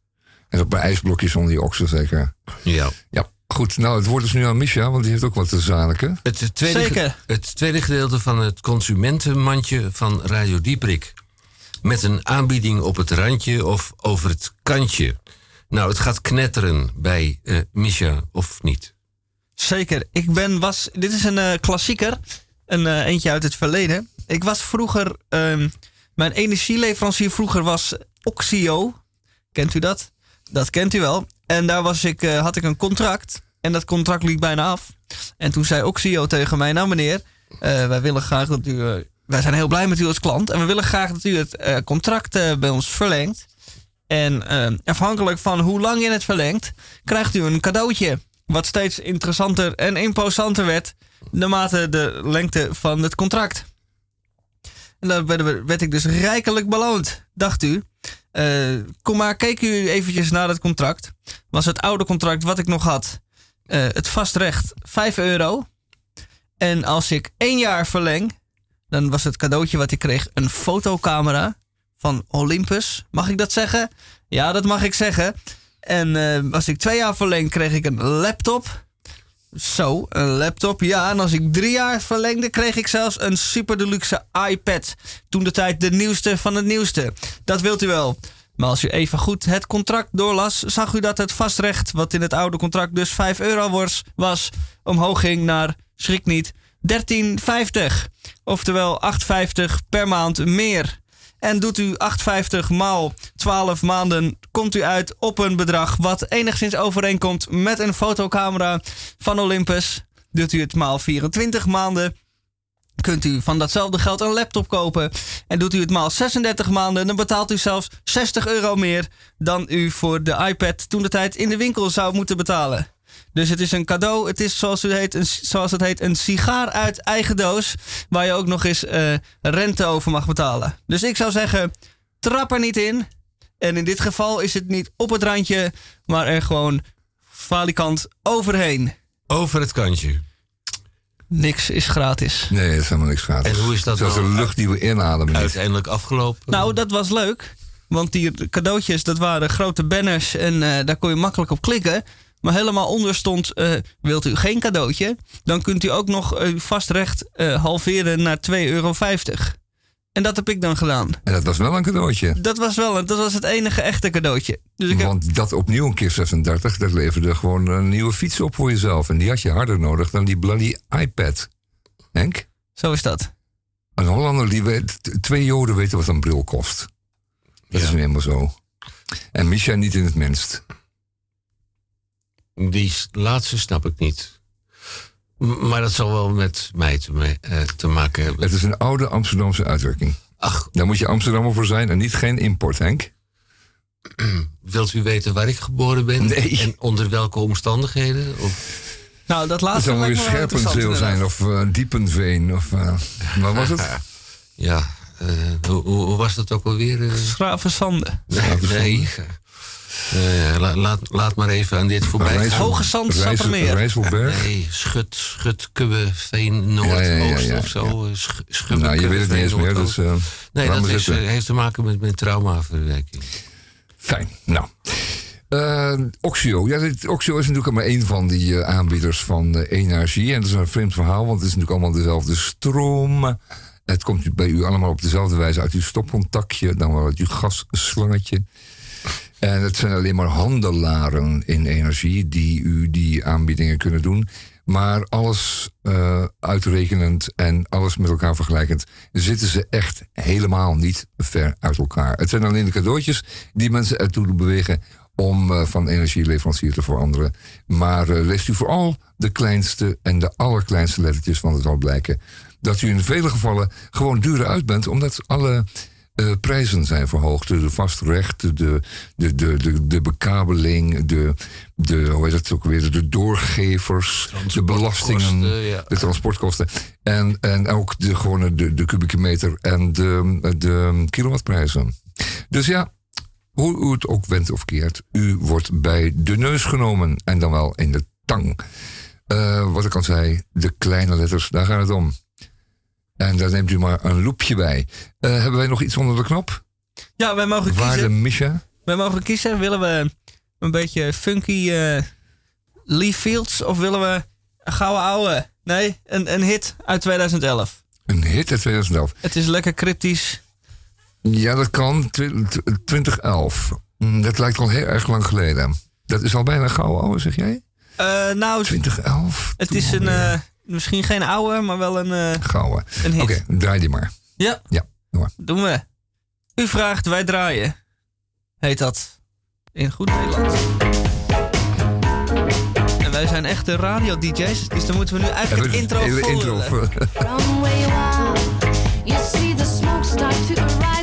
En op een ijsblokje zonder die oksen zeker. Ja. Ja, goed. Nou, het woord is nu aan Misha, want die heeft ook wat te zaniken. Het tweede, Zeker. het tweede gedeelte van het consumentenmandje van Radio Dieprik. Met een aanbieding op het randje of over het kantje. Nou, het gaat knetteren bij eh Misha, of niet? Zeker. Ik ben, was, dit is een eh, klassieker. Een eh, eentje uit het verleden. Ik was vroeger, ehm, mijn energieleverancier vroeger was Oxio. Kent u dat? Dat kent u wel. En daar was ik, eh, had ik een contract. En dat contract liep bijna af. En toen zei Oxio tegen mij, nou meneer, wij willen graag dat u, wij zijn heel blij met u als klant. En we willen graag dat u het contract bij ons verlengt. En eh, afhankelijk van hoe lang je het verlengt, krijgt u een cadeautje. Wat steeds interessanter en imposanter werd naarmate de lengte van het contract. En werd, werd ik dus rijkelijk beloond, dacht u. Eh, kom maar, keek u eventjes naar het contract. Was het oude contract wat ik nog had, eh, het vastrecht 5 euro. En als ik één jaar verleng, dan was het cadeautje wat ik kreeg een fotocamera van Olympus. Mag ik dat zeggen? Ja, dat mag ik zeggen. En eh, als ik twee jaar verleng, kreeg ik een laptop. Zo, een laptop. Ja, en als ik drie jaar verlengde, kreeg ik zelfs een super deluxe iPad. Toen de tijd de nieuwste van het nieuwste. Dat wilt u wel. Maar als u even goed het contract doorlas, zag u dat het vastrecht, wat in het oude contract dus 5 euro was, was omhoog ging naar, schrik niet, 13,50. Oftewel 8,50 per maand meer. En doet u 8,50 maal 12 maanden, komt u uit op een bedrag wat enigszins overeenkomt met een fotocamera van Olympus. Doet u het maal 24 maanden, kunt u van datzelfde geld een laptop kopen. En doet u het maal 36 maanden, dan betaalt u zelfs 60 euro meer dan u voor de iPad toen de tijd in de winkel zou moeten betalen. Dus het is een cadeau. Het is zoals het heet een, zoals het heet, een sigaar uit eigen doos. Waar je ook nog eens eh, rente over mag betalen. Dus ik zou zeggen, trap er niet in. En in dit geval is het niet op het randje, maar er gewoon falikant overheen. Over het kantje. Niks is gratis. Nee, dat is helemaal niks gratis. En hoe is dat nou de lucht die we inademen. Uiteindelijk afgelopen. Nou, dat was leuk. Want die cadeautjes, dat waren grote banners en eh, daar kon je makkelijk op klikken. Maar helemaal onder stond, eh, wilt u geen cadeautje? Dan kunt u ook nog eh, vastrecht eh, halveren naar 2,50 euro. En dat heb ik dan gedaan. En dat was wel een cadeautje. Dat was wel, dat was het enige echte cadeautje. Dus ik heb, Want dat opnieuw een keer 36, dat leverde gewoon een nieuwe fiets op voor jezelf. En die had je harder nodig dan die bloody iPad. Henk? Zo is dat. Een Hollander die weet, twee Joden weten wat een bril kost. Dat is nu helemaal zo. En Misha niet in het minst. Die laatste snap ik niet. Maar dat zal wel met mij te, eh, te maken hebben. Het is een oude Amsterdamse uitdrukking. Ach. Daar moet je Amsterdammer voor zijn en niet geen import, Henk. Wilt u weten waar ik geboren ben? Nee. En onder welke omstandigheden? Of... Nou, dat Het laatste weer me wel interessant, Scherpenzeel zijn of eh, Diepenveen of... eh, wat was het? Ja, eh, hoe, hoe was dat ook alweer? eh? Schravenzande. Nee. Eh, la- laat, laat maar even aan dit voorbij Rijssel-. Hoge Zand, Sappermeer. Rijsselberg? Nee, Schut, Schut, Kubbe, Veen, Noord, Ja, ja, ja, Oost ja, of zo. eh, Sch- Schubbe, Nou, je Kubbe, weet het niet eens meer, dus... Eh, Nee, dat is, eh, heeft te maken met, met traumaverwerking. Fijn, nou. Eh, Oxio. Ja, dit, Oxio is natuurlijk maar één van die eh, aanbieders van eh, energie. En dat is een vreemd verhaal, want het is natuurlijk allemaal dezelfde stroom. Het komt bij u allemaal op dezelfde wijze uit uw stopcontactje, dan wel uit uw gasslangetje. En het zijn alleen maar handelaren in energie die u die aanbiedingen kunnen doen. Maar alles eh, uitrekenend en alles met elkaar vergelijkend, zitten ze echt helemaal niet ver uit elkaar. Het zijn alleen de cadeautjes die mensen ertoe bewegen om eh, van energieleverancier te veranderen. Maar eh, leest u vooral de kleinste en de allerkleinste lettertjes, want het zal blijken dat u in vele gevallen gewoon duurder uit bent, omdat alle eh, prijzen zijn verhoogd. De vastrechten, de, de, de, de, de bekabeling, de, de, hoe heet het ook weer, de doorgevers, de belastingen, ja. de transportkosten. En, en ook de, gewone de, de kubieke meter en de, de kilowattprijzen. Dus ja, hoe u het ook wendt of keert, u wordt bij de neus genomen en dan wel in de tang. Eh, wat ik al zei, de kleine letters, daar gaat het om. En daar neemt u maar een loepje bij. Eh, hebben wij nog iets onder de knop? Ja, wij mogen Waarde kiezen. Misha? Wij mogen kiezen. Willen we een beetje funky eh Lee Fields of willen we een gouden ouwe? Nee, een, een hit uit 2011. Een hit uit 2011. Het is lekker cryptisch. Ja, dat kan. Twi- tw- 2011. Mm, Dat lijkt al heel erg lang geleden. Dat is al bijna gauw oude, zeg jij? Eh, nou, 2011. het is een, misschien geen oude, maar wel een, eh, Gouden. een hit. Oké, draai die maar. Ja, Ja, doe maar. doen we. U vraagt, wij draaien. Heet dat in goed Nederlands. En wij zijn echte radio-dj's, dus dan moeten we nu eigenlijk het intro vol intro. From where you are, you see the smoke start to arise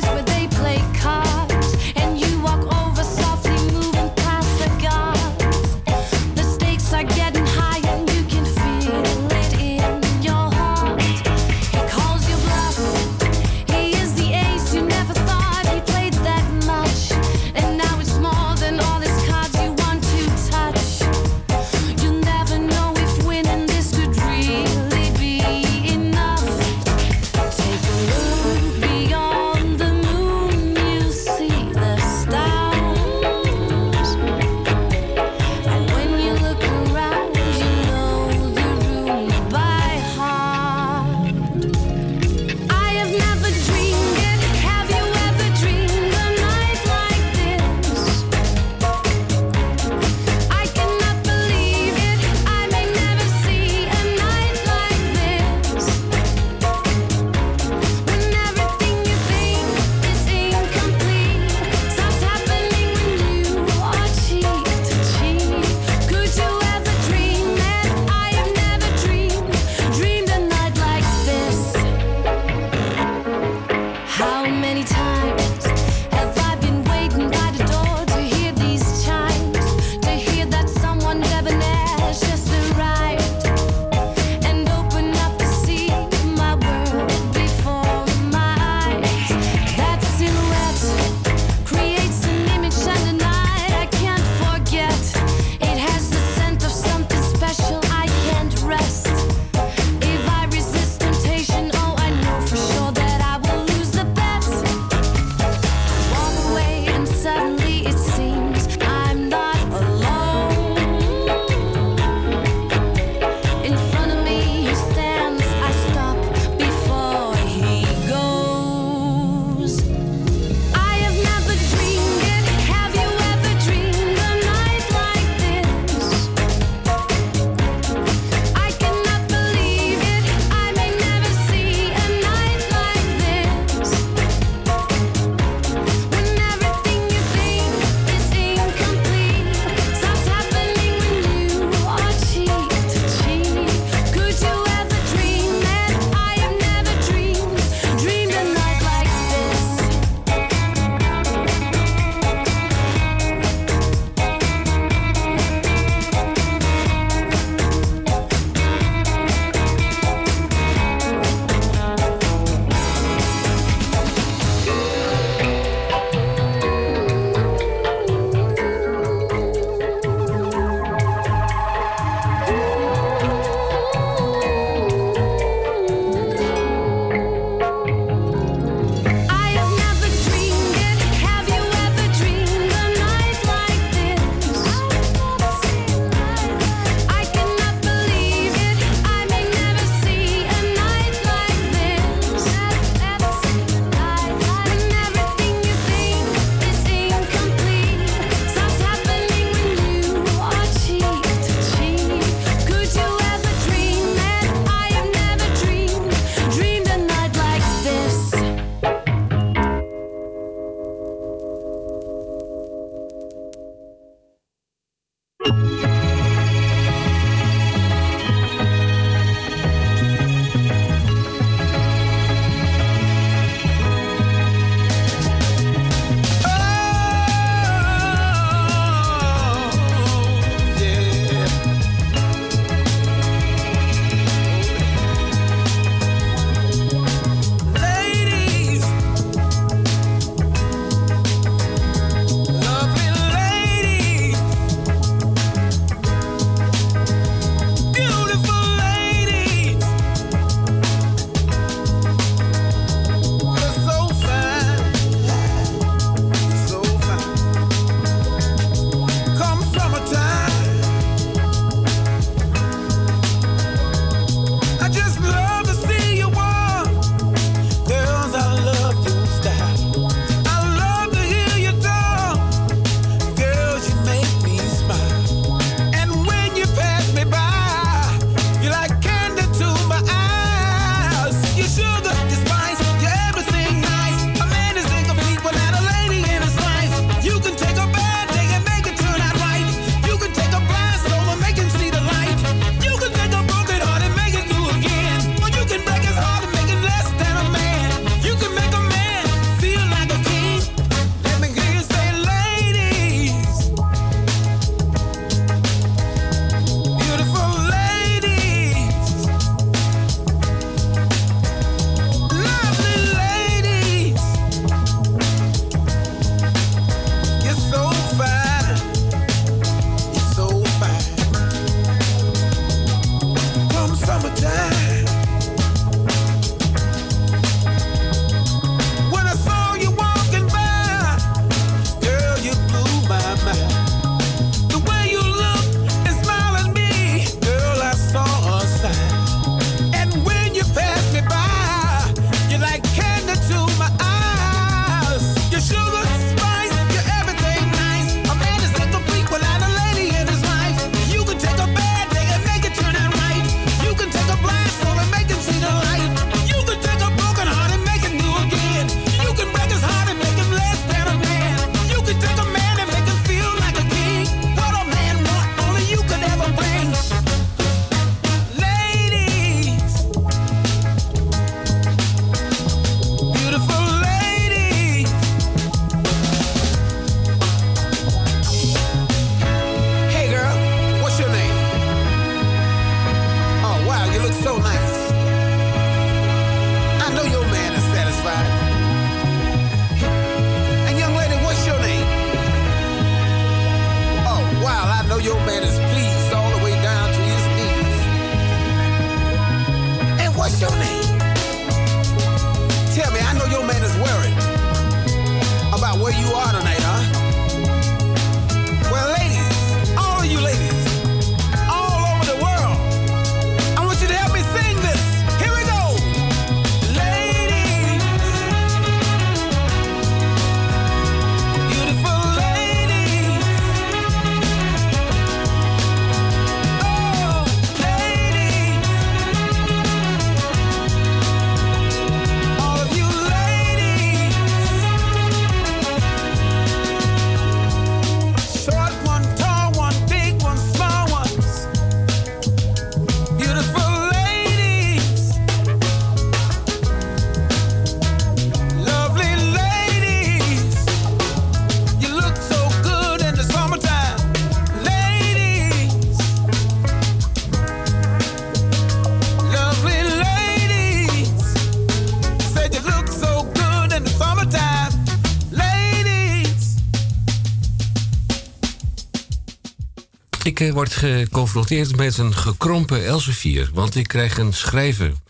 Ik word geconfronteerd met een gekrompen Elsevier, want ik krijg een schrijven.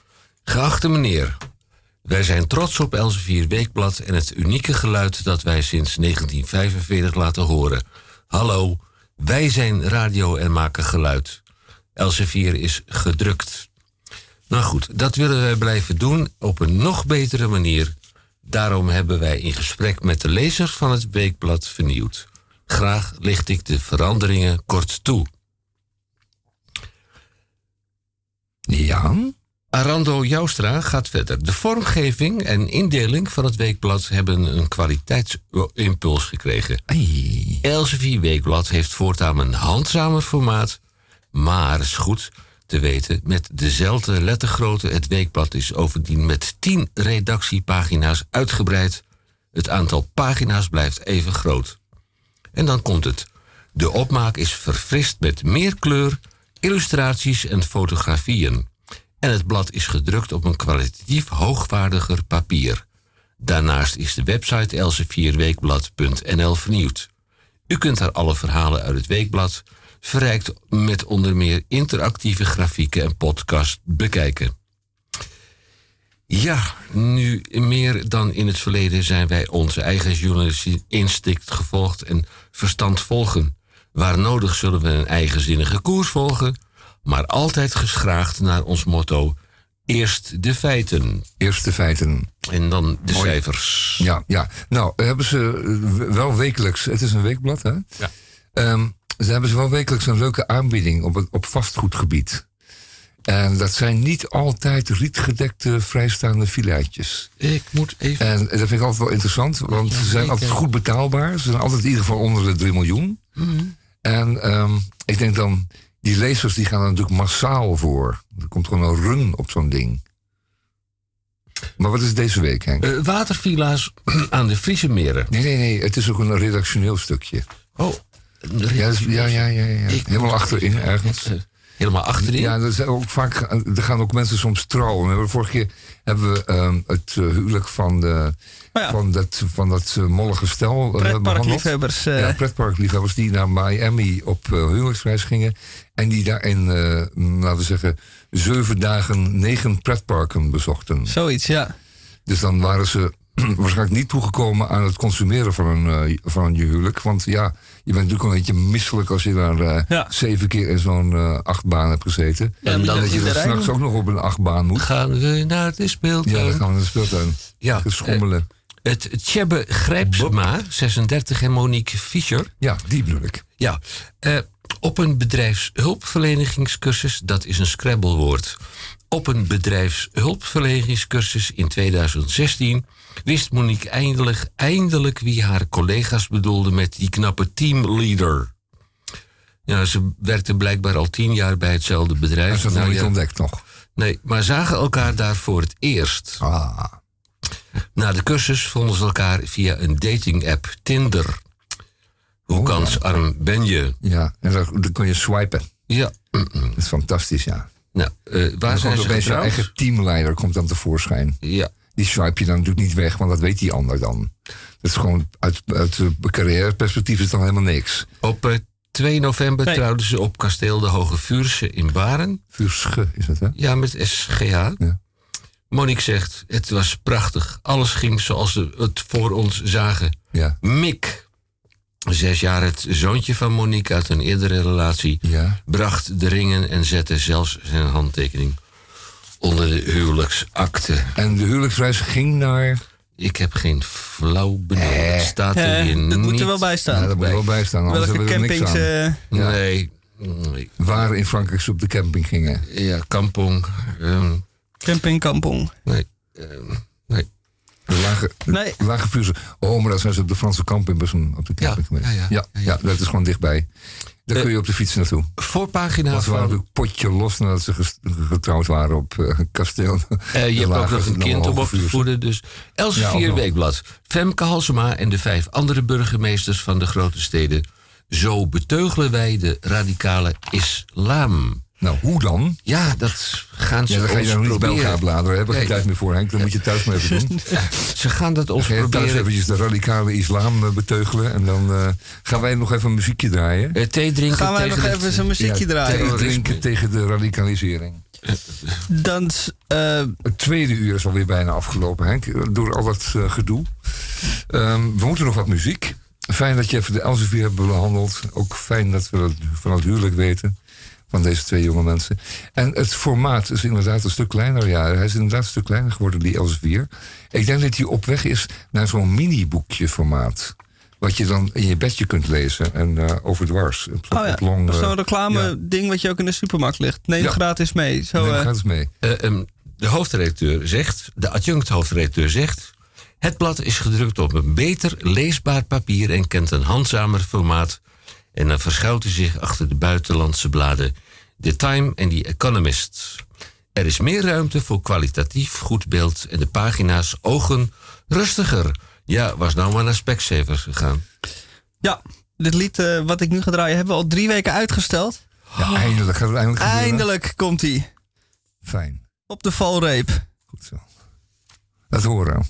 Geachte meneer, wij zijn trots op Elsevier Weekblad en het unieke geluid dat wij sinds 1945 laten horen. Hallo, wij zijn radio en maken geluid. Elsevier is gedrukt. Nou goed, dat willen wij blijven doen op een nog betere manier. Daarom hebben wij in gesprek met de lezers van het Weekblad vernieuwd. Graag licht ik de veranderingen kort toe. Ja? Arando Joustra gaat verder. De vormgeving en indeling van het weekblad hebben een kwaliteitsimpuls gekregen. Elsevier Weekblad heeft voortaan een handzamer formaat, maar is goed te weten, met dezelfde lettergrootte. Het weekblad is overdien met 10 redactiepagina's uitgebreid. Het aantal pagina's blijft even groot. En dan komt het. De opmaak is verfrist met meer kleur, illustraties en fotografieën. En het blad is gedrukt op een kwalitatief hoogwaardiger papier. Daarnaast is de website elsevierweekblad.nl vernieuwd. U kunt daar alle verhalen uit het weekblad, verrijkt met onder meer interactieve grafieken en podcast, bekijken. Ja, nu meer dan in het verleden zijn wij onze eigen journalistiek instinct gevolgd en verstand volgen. Waar nodig zullen we een eigenzinnige koers volgen, maar altijd geschraagd naar ons motto: eerst de feiten. Eerst de feiten. En dan de Mooi. cijfers. Ja, ja. Nou, hebben ze eh, wel wekelijks... Het is een weekblad, hè? Ja. Ehm, ze hebben ze wel wekelijks een leuke aanbieding op, het, op vastgoedgebied. En dat zijn niet altijd rietgedekte vrijstaande villaatjes. Ik moet even. En dat vind ik altijd wel interessant, want ze zijn altijd goed betaalbaar. Ze zijn altijd in ieder geval onder de 3 miljoen. Mhm. En ehm, ik denk dan, die lezers die gaan er natuurlijk massaal voor. Er komt gewoon een run op zo'n ding. Maar wat is deze week, Henk? Eh, watervilla's aan de Friese meren. Nee, nee, nee. Het is ook een redactioneel stukje. Oh. Ja, dus- ja, ja, ja. ja. Helemaal achterin ergens. Helemaal achterin? Ja, er, zijn ook vaak, er gaan ook mensen soms trouwen. We hebben vorige keer hebben we ehm, het eh, huwelijk van, de, van dat, van dat eh, mollige stel eh. Pretparkliefhebbers, eh. Ja, pretparkliefhebbers die naar Miami op huwelijksreis gingen. En die daar in, eh, laten we zeggen, zeven dagen negen pretparken bezochten. Zoiets, ja. Dus dan waren ze waarschijnlijk niet toegekomen aan het consumeren van een, eh, van een huwelijk. Want ja, je bent natuurlijk wel een beetje misselijk als je daar eh, zeven keer in zo'n eh, achtbaan hebt gezeten. Ja, en dan je dat je rij straks doen. ook nog op een achtbaan moet. Gaan we naar de speeltuin? Ja, dan gaan we naar de speeltuin. Ja, Geschommelen. eh, het Tjebbe Grijpsma, 36, en Monique Fischer. Ja, die bedoel ik. Ja, eh, op een bedrijfshulpverlenigingscursus, dat is een scrabblewoord. Op een bedrijfshulpverleningscursus in 2016 wist Monique eindelijk, eindelijk wie haar collega's bedoelde met die knappe teamleader. Ja, ze werkten blijkbaar al tien jaar bij hetzelfde bedrijf. Dat is nog Nou niet ja, ontdekt nog. Nee, maar zagen elkaar daar voor het eerst. Ah. Na de cursus vonden ze elkaar via een dating-app Tinder. Hoe kansarm ben je? Ja, en dan, dan kun je swipen. Ja. Dat is fantastisch, ja. Nou, eh, waar zijn ze opeens je eigen teamleider komt dan tevoorschijn. Ja. Die swipe je dan natuurlijk niet weg, want dat weet die ander dan. Dat is gewoon uit, uit eh, carrièreperspectief is het dan helemaal niks. Op eh, 2 november Nee. trouwden ze op kasteel de Hoge Vuursche in Baren. Vuursche is het, hè? Ja, met SGH. Monique zegt, het was prachtig. Alles ging zoals ze het voor ons zagen. Ja. Mick, zes jaar het zoontje van Monique uit een eerdere relatie... bracht de ringen en zette zelfs zijn handtekening onder de huwelijksakte. En de huwelijksreis ging naar... Ik heb geen flauw benul. Het staat er Eh, hier dat niet moet er wel bij staan. Ja, dat moet er wel bij staan. anders Welke er campings, aan. eh, Ja. Nee. nee. Waar in Frankrijk ze op de camping gingen. Ja, kampong. ehm, Camping Kampong. nee. ehm, lage, Nee. lage Vuursche. Oh, maar daar zijn ze op de Franse best een- op de camping geweest. ja, ja. ja, dat is gewoon dichtbij. Daar kun je op de fiets naartoe. Voorpagina Want ze waren natuurlijk potje los nadat ze getrouwd waren op eh, kasteel. Eh, je hebt ook nog een kind om op te voeden. Dus Ja, Elsevier. Weekblad. Femke Halsema en de vijf andere burgemeesters van de grote steden. Zo beteugelen wij de radicale islam. Nou, hoe dan? Ja, dat gaan ze Ja, dan ga je dan niet bij proberen. elkaar bladeren. Hebben we geen tijd meer voor, Henk. Dan moet je thuis maar even doen. Ze gaan dat ons Dan ga je thuis proberen. eventjes de radicale islam eh, beteugelen. En dan eh, gaan wij nog even een muziekje draaien. Eh, thee drinken Gaan wij tegen nog het- even zo'n muziekje Ja, draaien? Thee drinken tegen de radicalisering. Dan, eh, Het tweede uur is alweer bijna afgelopen, Henk. Door al dat gedoe. Ehm, we moeten nog wat muziek. Fijn dat je even de Elsevier hebt behandeld. Ook fijn dat we dat van het huwelijk weten. Van deze twee jonge mensen. En het formaat is inderdaad een stuk kleiner. Ja, hij is inderdaad een stuk kleiner geworden, die Elsevier. Ik denk dat hij op weg is naar zo'n mini-boekje formaat. Wat je dan in je bedje kunt lezen. En eh overdwars. Op, oh ja, long, eh, zo'n reclame ja. ding wat je ook in de supermarkt ligt. Neem Ja. gratis mee. Zo, Neem eh, gratis mee. Eh, ehm, de hoofdredacteur zegt, de adjunct hoofdredacteur zegt... Het blad is gedrukt op een beter leesbaar papier en kent een handzamer formaat. En dan verschuilt hij zich achter de buitenlandse bladen The Time en The Economist. Er is meer ruimte voor kwalitatief goed beeld en de pagina's ogen rustiger. Ja, was nou maar naar Specsavers gegaan. Ja, dit lied eh, wat ik nu ga draaien hebben we al drie weken uitgesteld. Ja, eindelijk gaat het eindelijk gebeuren. Eindelijk komt hij. Fijn. Op de valreep. Goed zo. Laat horen.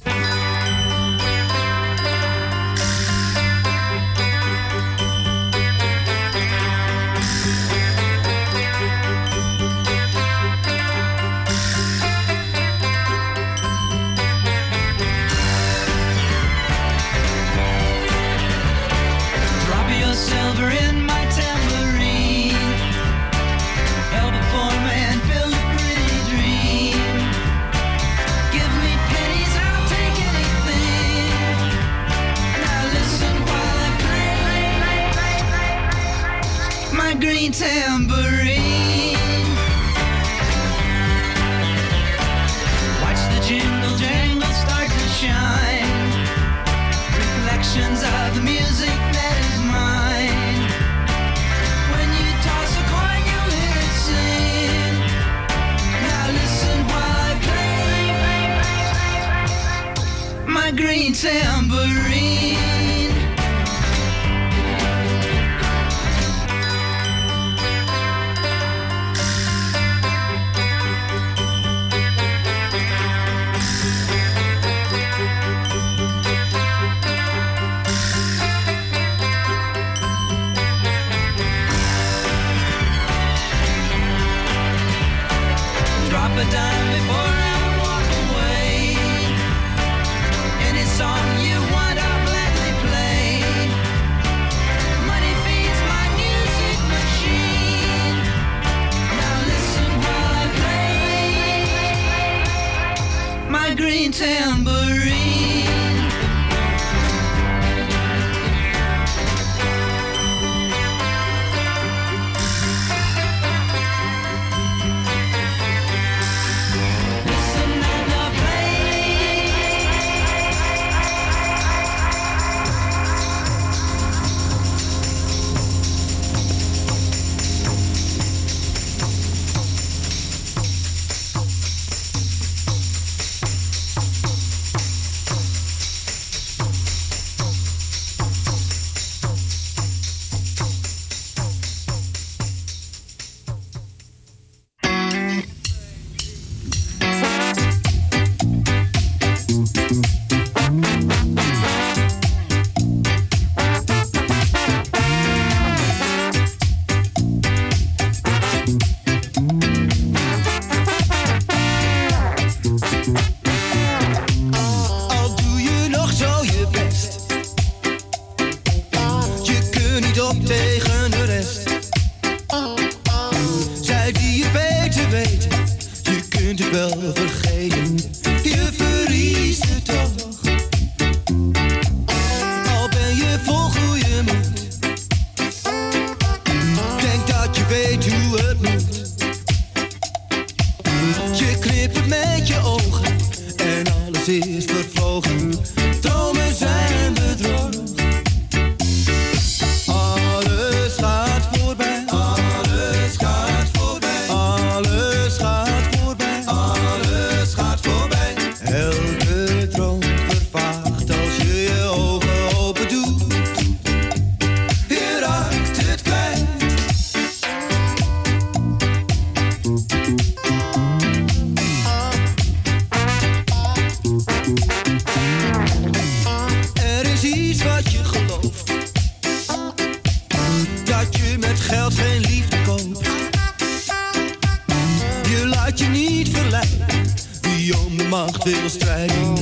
Veel strijden,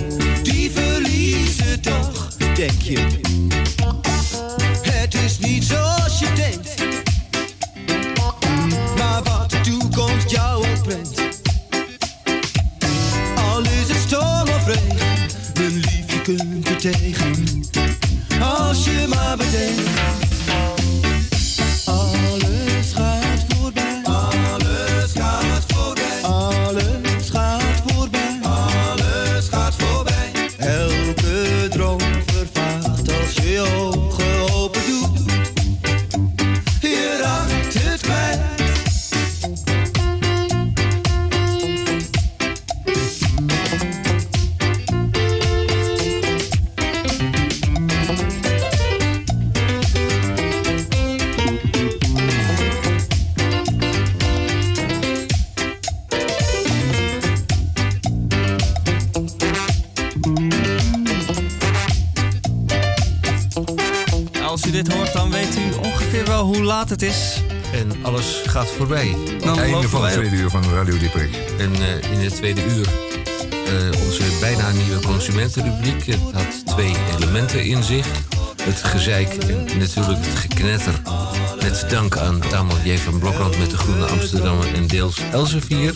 die verliezen toch, denk je. Voorbij. Dan Einde van het tweede uur van Radio Dieperik. En eh, in het tweede uur eh, onze bijna nieuwe consumentenrubriek. Het had twee elementen in zich. Het gezeik en natuurlijk het geknetter. Met dank aan Tamon J. van Blokland met de Groene Amsterdammer en deels Elsevier.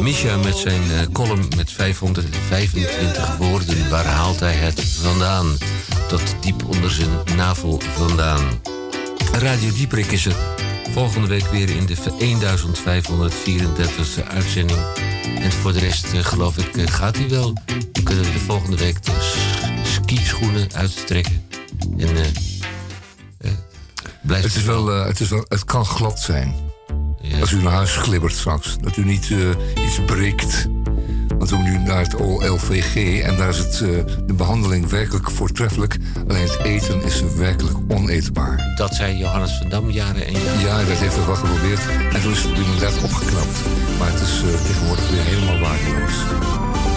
Misha met zijn eh, column met 525 woorden. Waar haalt hij het vandaan? Tot diep onder zijn navel vandaan. Radio Dieprik is er volgende week weer in de 1534e uitzending. En voor de rest eh, geloof ik eh, gaat hij wel. Dan kunnen we de volgende week de skischoenen uittrekken. En eh, blijft Het, is wel, het, is wel, het kan glad zijn. Als u naar huis glibbert straks. Dat u niet iets breekt. Want we doen nu naar het OLVG en daar is het, eh, de behandeling werkelijk voortreffelijk. Alleen het eten is werkelijk oneetbaar. Dat zei Johannes van Dam jaren en jaren. Ja, dat heeft hij wel geprobeerd. En toen is het inderdaad opgeknapt. Maar het is eh, tegenwoordig weer helemaal waardeloos.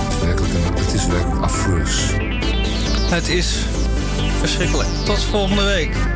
Het is werkelijk, een, het is werkelijk afreus. Het is verschrikkelijk. Tot volgende week.